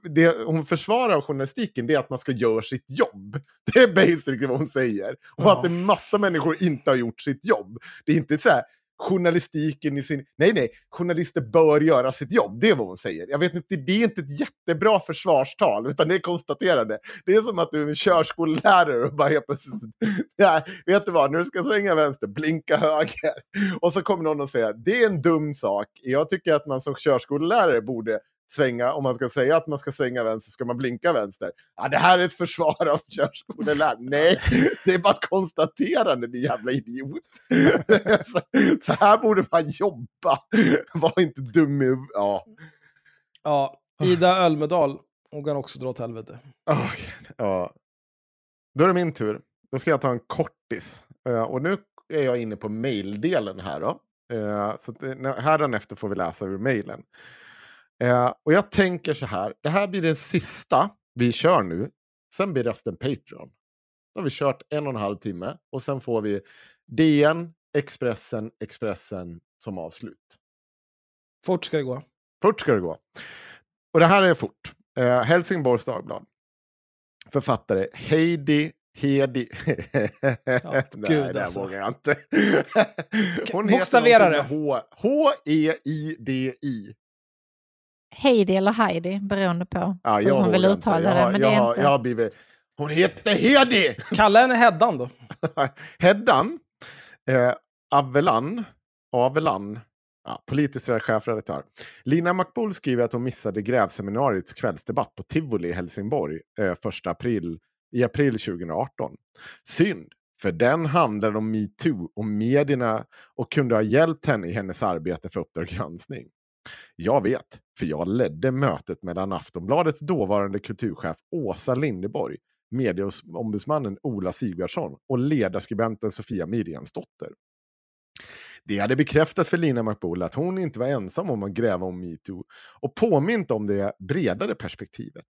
det hon försvarar av journalistiken det är att man ska göra sitt jobb. Det är basically vad hon säger. Och Ja. att en massa människor inte har gjort sitt jobb. Det är inte så här journalistiken i sin... Nej, nej, journalister bör göra sitt jobb. Det är vad hon säger. Jag vet inte, det är inte ett jättebra försvarstal, utan det är konstaterande. Det är som att du är en körskollärare och bara helt plötsligt... <laughs> Ja, vet du vad, du ska svänga vänster, blinka höger. Och så kommer någon och säger det är en dum sak. Jag tycker att man som körskollärare borde svänga, om man ska säga att man ska svänga vänster ska man blinka vänster. Ja, det här är ett försvar av <laughs> körskolelärare. Nej, det är bara ett konstaterande, din jävla idiot. <laughs> så, här borde man jobba. Var inte dum i. Ja. Ja, Ida Ölmedal, hon kan också dra åt helvete. Oh, ja. Då är det min tur. Då ska jag ta en kortis. Eh, och nu är jag inne på maildelen här då. Eh, så eh, här efter får vi läsa ur mailen. Eh, och jag tänker så här, det här blir den sista vi kör nu. Sen blir resten Patreon. Då har vi kört en och en halv timme och sen får vi DN, Expressen, Expressen som avslut. Fort ska det gå. Fort ska det gå. Och det här är fort. Eh, Helsingborgs Dagblad. Författare Heidi Hedi. <laughs> Ja, Nej, gud, det alltså. vågar jag inte. Hon Bokstavera heter H- H-E-I-D-I. Heidi eller Heidi, beroende på Ja, hur jag hon vill uttala det. Men jag, det är inte... jag har blivit... Hon heter Hedi! Kalla henne Heddan då. <laughs> Heddan, eh, Avelan, Avelan, ja, politisk chefredaktör. Lina Makboul skriver att hon missade grävseminariets kvällsdebatt på Tivoli i Helsingborg eh, 1 april, i april 2018. Synd, för den handlade om metoo och medierna och kunde ha hjälpt henne i hennes arbete för Uppdrag granskning. Jag vet, för jag ledde mötet mellan Aftonbladets dåvarande kulturchef Åsa Lindeborg, medieombudsmannen Ola Sigvardsson och ledarskribenten Sofia Mirjensdotter. Det hade bekräftat för Lina Makboul att hon inte var ensam om att gräva om metoo och påmint om det bredare perspektivet.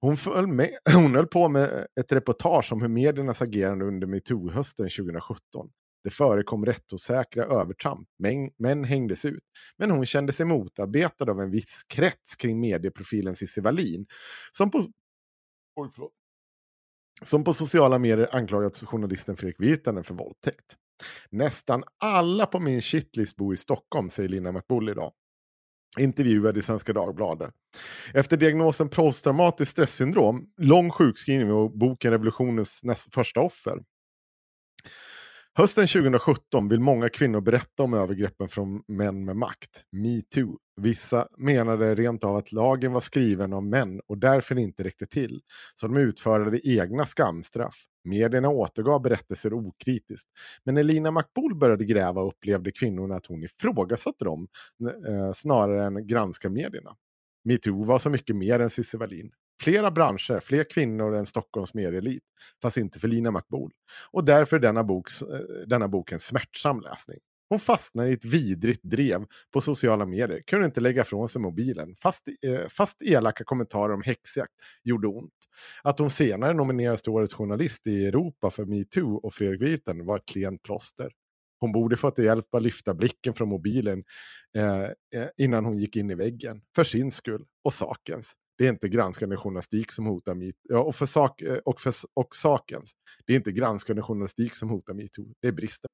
Hon, föll med, hon höll på med ett reportage om hur mediernas agerande under metoo-hösten 2017. Det förekom rättsosäkra övertramp, men, men hängdes ut. Men hon kände sig motarbetad av en viss krets kring medieprofilen Cissi Wallin, som på, oj, förlåt, som på sociala medier anklagat journalisten Fredrik Virtanen för våldtäkt. Nästan alla på min shitlist bor i Stockholm, säger Lina McBull idag. Intervjuad i Svenska Dagbladet. Efter diagnosen posttraumatiskt stresssyndrom, lång sjukskrivning och boken Revolutionens näst, första offer. Hösten 2017 vill många kvinnor berätta om övergreppen från män med makt, metoo. Vissa menade rent av att lagen var skriven av män och därför inte räckte till, så de utförde egna skamstraff. Medierna återgav berättelser okritiskt, men när Lina Makboul började gräva upplevde kvinnorna att hon ifrågasatte dem eh, snarare än granska medierna. Metoo var så mycket mer än Cissi Wallin. Flera branscher, fler kvinnor än Stockholms medieelit, fast inte för Lina Makboul. Och därför är denna, boks, eh, denna bok en smärtsam läsning. Hon fastnade i ett vidrigt drev på sociala medier, kunde inte lägga ifrån sig mobilen, fast, eh, fast elaka kommentarer om häxjakt gjorde ont. Att hon senare nominerades till Årets journalist i Europa för metoo och Fredrik Virtanen var ett klent plåster. Hon borde fått hjälp att lyfta blicken från mobilen eh, eh, innan hon gick in i väggen. För sin skull och sakens. Det är inte granskande journalistik som hotar metoo. Ja, och, för sak, eh, och, för, och sakens. Det är inte granskande journalistik som hotar metoo. Det är bristen.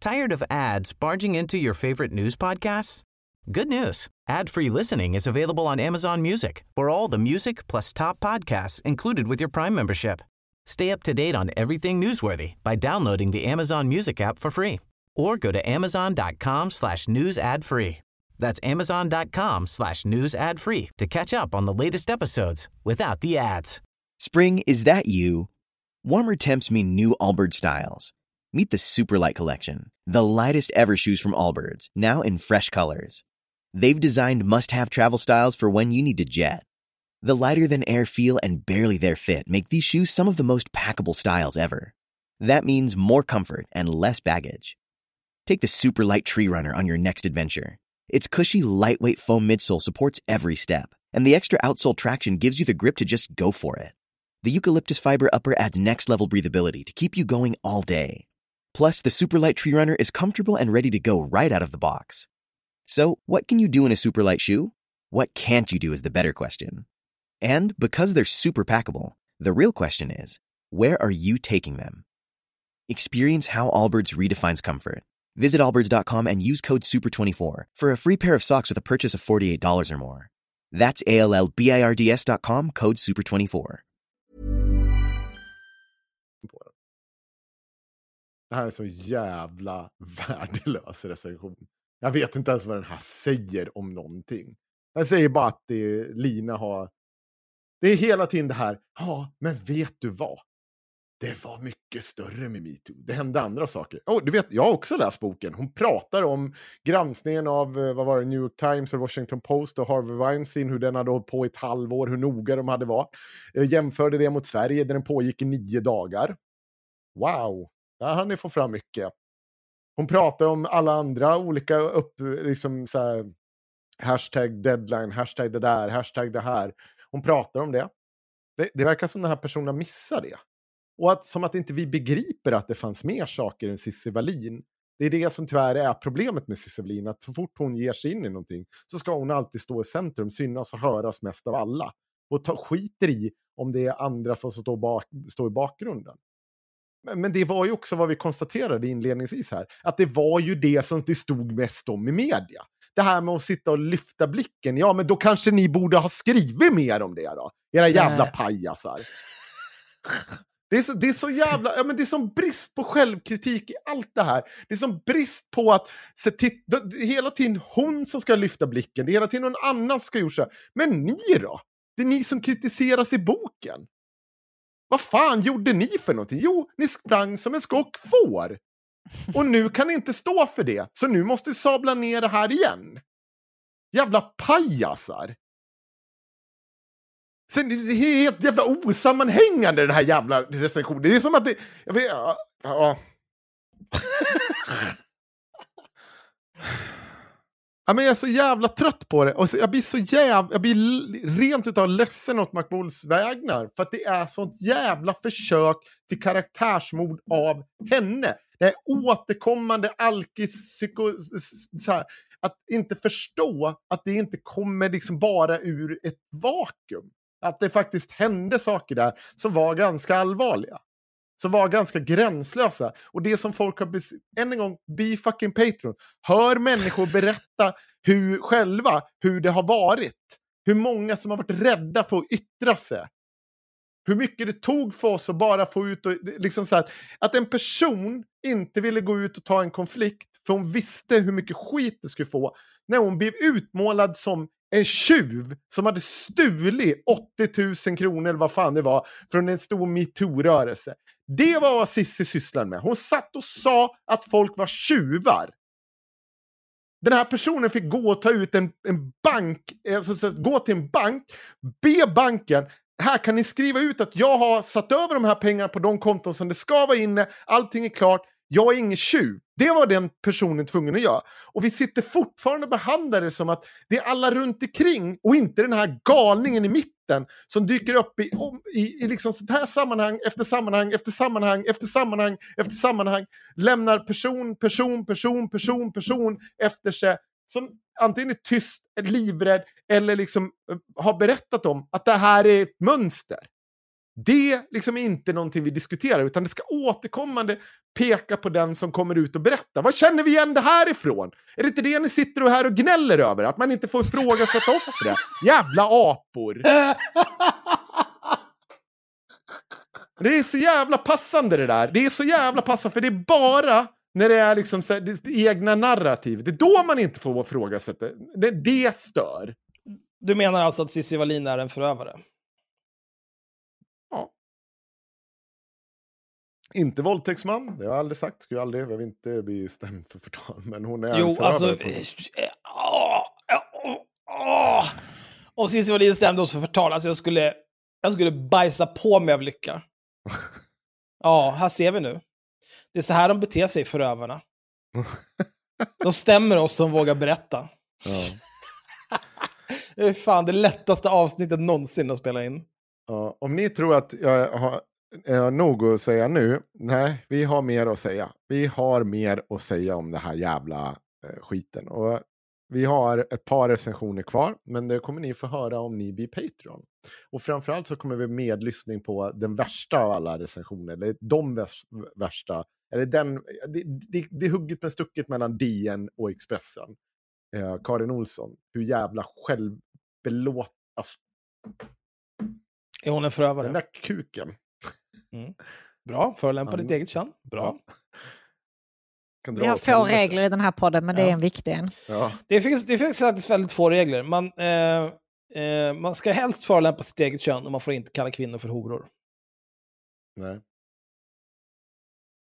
Tired of ads barging into your favorite news podcasts? Good news. Ad-free listening is available on Amazon Music for all the music plus top podcasts included with your Prime membership. Stay up to date on everything newsworthy by downloading the Amazon Music app for free or go to amazon.com slash news ad free. That's amazon.com slash news ad free to catch up on the latest episodes without the ads. Spring, is that you? Warmer temps mean new Allbirds styles. Meet the Superlight Collection, the lightest ever shoes from Allbirds, now in fresh colors. They've designed must have travel styles for when you need to jet. The lighter than air feel and barely there fit make these shoes some of the most packable styles ever. That means more comfort and less baggage. Take the Superlight Tree Runner on your next adventure. Its cushy, lightweight foam midsole supports every step, and the extra outsole traction gives you the grip to just go for it. The eucalyptus fiber upper adds next level breathability to keep you going all day. Plus, the Superlight Tree Runner is comfortable and ready to go right out of the box. So, what can you do in a superlight shoe? What can't you do is the better question. And because they're super packable, the real question is where are you taking them? Experience how Allbirds redefines comfort. Visit allbirds.com and use code SUPER24 for a free pair of socks with a purchase of $48 or more. That's ALLBIRDS.com, code SUPER24. Det här är en så jävla <laughs> värdelös recension. Jag vet inte ens vad den här säger om någonting. Den säger bara att det, Lina har... Det är hela tiden det här, ja, men vet du vad? Det var mycket större med metoo. Det hände andra saker. Oh, du vet, jag har också läst boken. Hon pratar om granskningen av eh, vad var det, New York Times och Washington Post och Harvey Weinstein, hur den hade hållit på i ett halvår, hur noga de hade varit. Jag jämförde det mot Sverige där den pågick i nio dagar. Wow, Där har ni fått fram mycket. Hon pratar om alla andra olika upp, liksom så här, hashtag deadline, hashtag det där, hashtag det här. Hon pratar om det. Det, det verkar som den här personen missar det. Och att, som att inte vi begriper att det fanns mer saker än Cissi Wallin. Det är det som tyvärr är problemet med Cissi Wallin, att så fort hon ger sig in i någonting så ska hon alltid stå i centrum, synas och höras mest av alla. Och ta, skiter i om det är andra som stå, bak, stå i bakgrunden. Men, men det var ju också vad vi konstaterade inledningsvis här, att det var ju det som det stod mest om i media. Det här med att sitta och lyfta blicken, ja men då kanske ni borde ha skrivit mer om det då, era jävla pajasar. <laughs> Det är, så, det är så jävla, ja men det är som brist på självkritik i allt det här. Det är som brist på att, se till, det är hela tiden hon som ska lyfta blicken, det är hela tiden någon annan som ska göra så här. Men ni då? Det är ni som kritiseras i boken. Vad fan gjorde ni för någonting? Jo, ni sprang som en skock får. Och nu kan ni inte stå för det, så nu måste ni sabla ner det här igen. Jävla pajasar. Sen det är helt jävla osammanhängande den här jävla recensionen. Det är som att det... Jag vet, ja, ja. <laughs> Ja, men jag är så jävla trött på det. Och så, jag blir så jävla... Jag blir rent utav ledsen åt McBulls vägnar. För att det är sånt jävla försök till karaktärsmord av henne. Det är återkommande alkis, psyko, så här, att inte förstå att det inte kommer liksom bara ur ett vakuum. Att det faktiskt hände saker där som var ganska allvarliga. Som var ganska gränslösa. Och det som folk har... Än en gång, be fucking Patreon. Hör människor <laughs> berätta hur, själva hur det har varit. Hur många som har varit rädda för att yttra sig. Hur mycket det tog för oss att bara få ut och liksom så här, att en person inte ville gå ut och ta en konflikt för hon visste hur mycket skit det skulle få när hon blev utmålad som en tjuv som hade stulit 80 000 kronor eller vad fan det var från en stor metoo-rörelse. Det var vad Cissi sysslade med. Hon satt och sa att folk var tjuvar. Den här personen fick gå och ta ut en, en bank, eh, alltså gå till en bank, be banken, här kan ni skriva ut att jag har satt över de här pengarna på de konton som det ska vara inne, allting är klart, jag är ingen tjuv. Det var den personen tvungen att göra. Och vi sitter fortfarande och behandlar det som att det är alla runt omkring och inte den här galningen i mitten som dyker upp i, i, i liksom sånt här sammanhang efter sammanhang efter sammanhang efter sammanhang efter sammanhang. Lämnar person, person, person, person, person efter sig som antingen är tyst, livrädd eller liksom eh, har berättat om att det här är ett mönster. Det liksom är inte någonting vi diskuterar, utan det ska återkommande peka på den som kommer ut och berättar. Vad känner vi igen det här ifrån? Är det inte det ni sitter och här och gnäller över? Att man inte får ifrågasätta offret? Jävla apor! Det är så jävla passande det där. Det är så jävla passande, för det är bara när det är liksom så här, det, det egna narrativet. Det är då man inte får ifrågasätta. Det, det stör. Du menar alltså att Cissi Wallin är en förövare? Inte våldtäktsman, det har jag aldrig sagt. Skulle jag aldrig, jag vill inte bli stämd för förtal. Men hon är Jo, alltså... på- Åh, åh, åh. Om Cissi Wallin stämde oss för förtal, alltså jag skulle, jag skulle bajsa på mig av lycka. <laughs> Ja, här ser vi nu. Det är så här de beter sig, förövarna. <laughs> De stämmer oss som vågar berätta. Ja. <laughs> Det är fan det lättaste avsnittet någonsin att spela in. Ja, om ni tror att jag har, har nog att säga nu, nej, vi har mer att säga. Vi har mer att säga om det här jävla eh, skiten. Och vi har ett par recensioner kvar, men det kommer ni få höra om ni blir Patreon. Och framförallt så kommer vi med lyssning på den värsta av alla recensioner, eller de värs, värsta, eller den, det, det, det är hugget med stucket mellan DN och Expressen. Eh, Karin Olsson, hur jävla självbelåt, alltså, Är hon en förövare? den där kuken. Bra, förolämpa ditt eget kön. Bra. Kan dra Vi har få regler i den här podden, men det är en viktig en. Ja. Det finns, det finns faktiskt väldigt få regler. Man, eh, eh, man ska helst förolämpa sitt eget kön och man får inte kalla kvinnor för horor. Nej.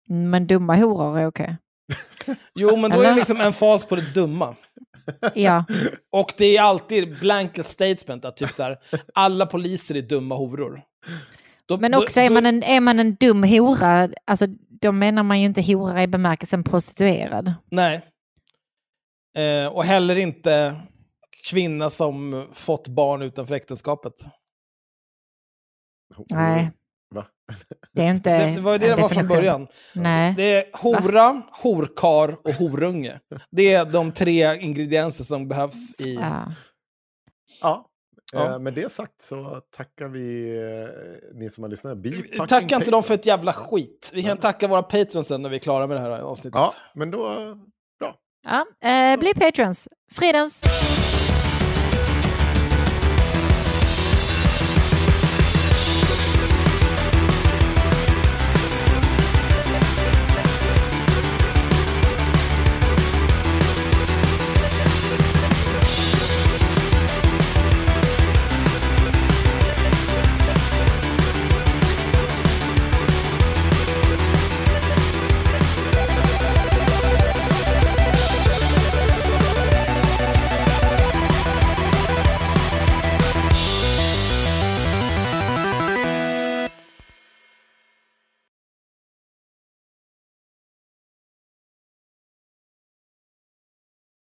Men dumma horor är okej. <laughs> Jo, men då är det Eller? liksom en fas på det dumma. <laughs> Ja, Och det är alltid blanket statement att typ så här, alla poliser är dumma horor. Då- Men då- också är då- man, en, är man en dum hora, alltså då menar man ju inte hora i bemärkelsen prostituerad. Nej. Eh, och heller inte kvinna som fått barn utanför äktenskapet. Nej. Va? <laughs> Det är inte Det var ju det det var från början. Nej. Det är hora, horkar och horunge. Det är de tre ingredienser som behövs i... Ja. Ja. Ja. Eh, med det sagt så tackar vi eh, ni som har lyssnat. Be fucking Tacka inte dem för ett jävla skit. Vi kan tacka våra patrons sen när vi är klara med det här avsnittet. Ja, men då... Bra. Ja, eh, bli patrons. Fridens!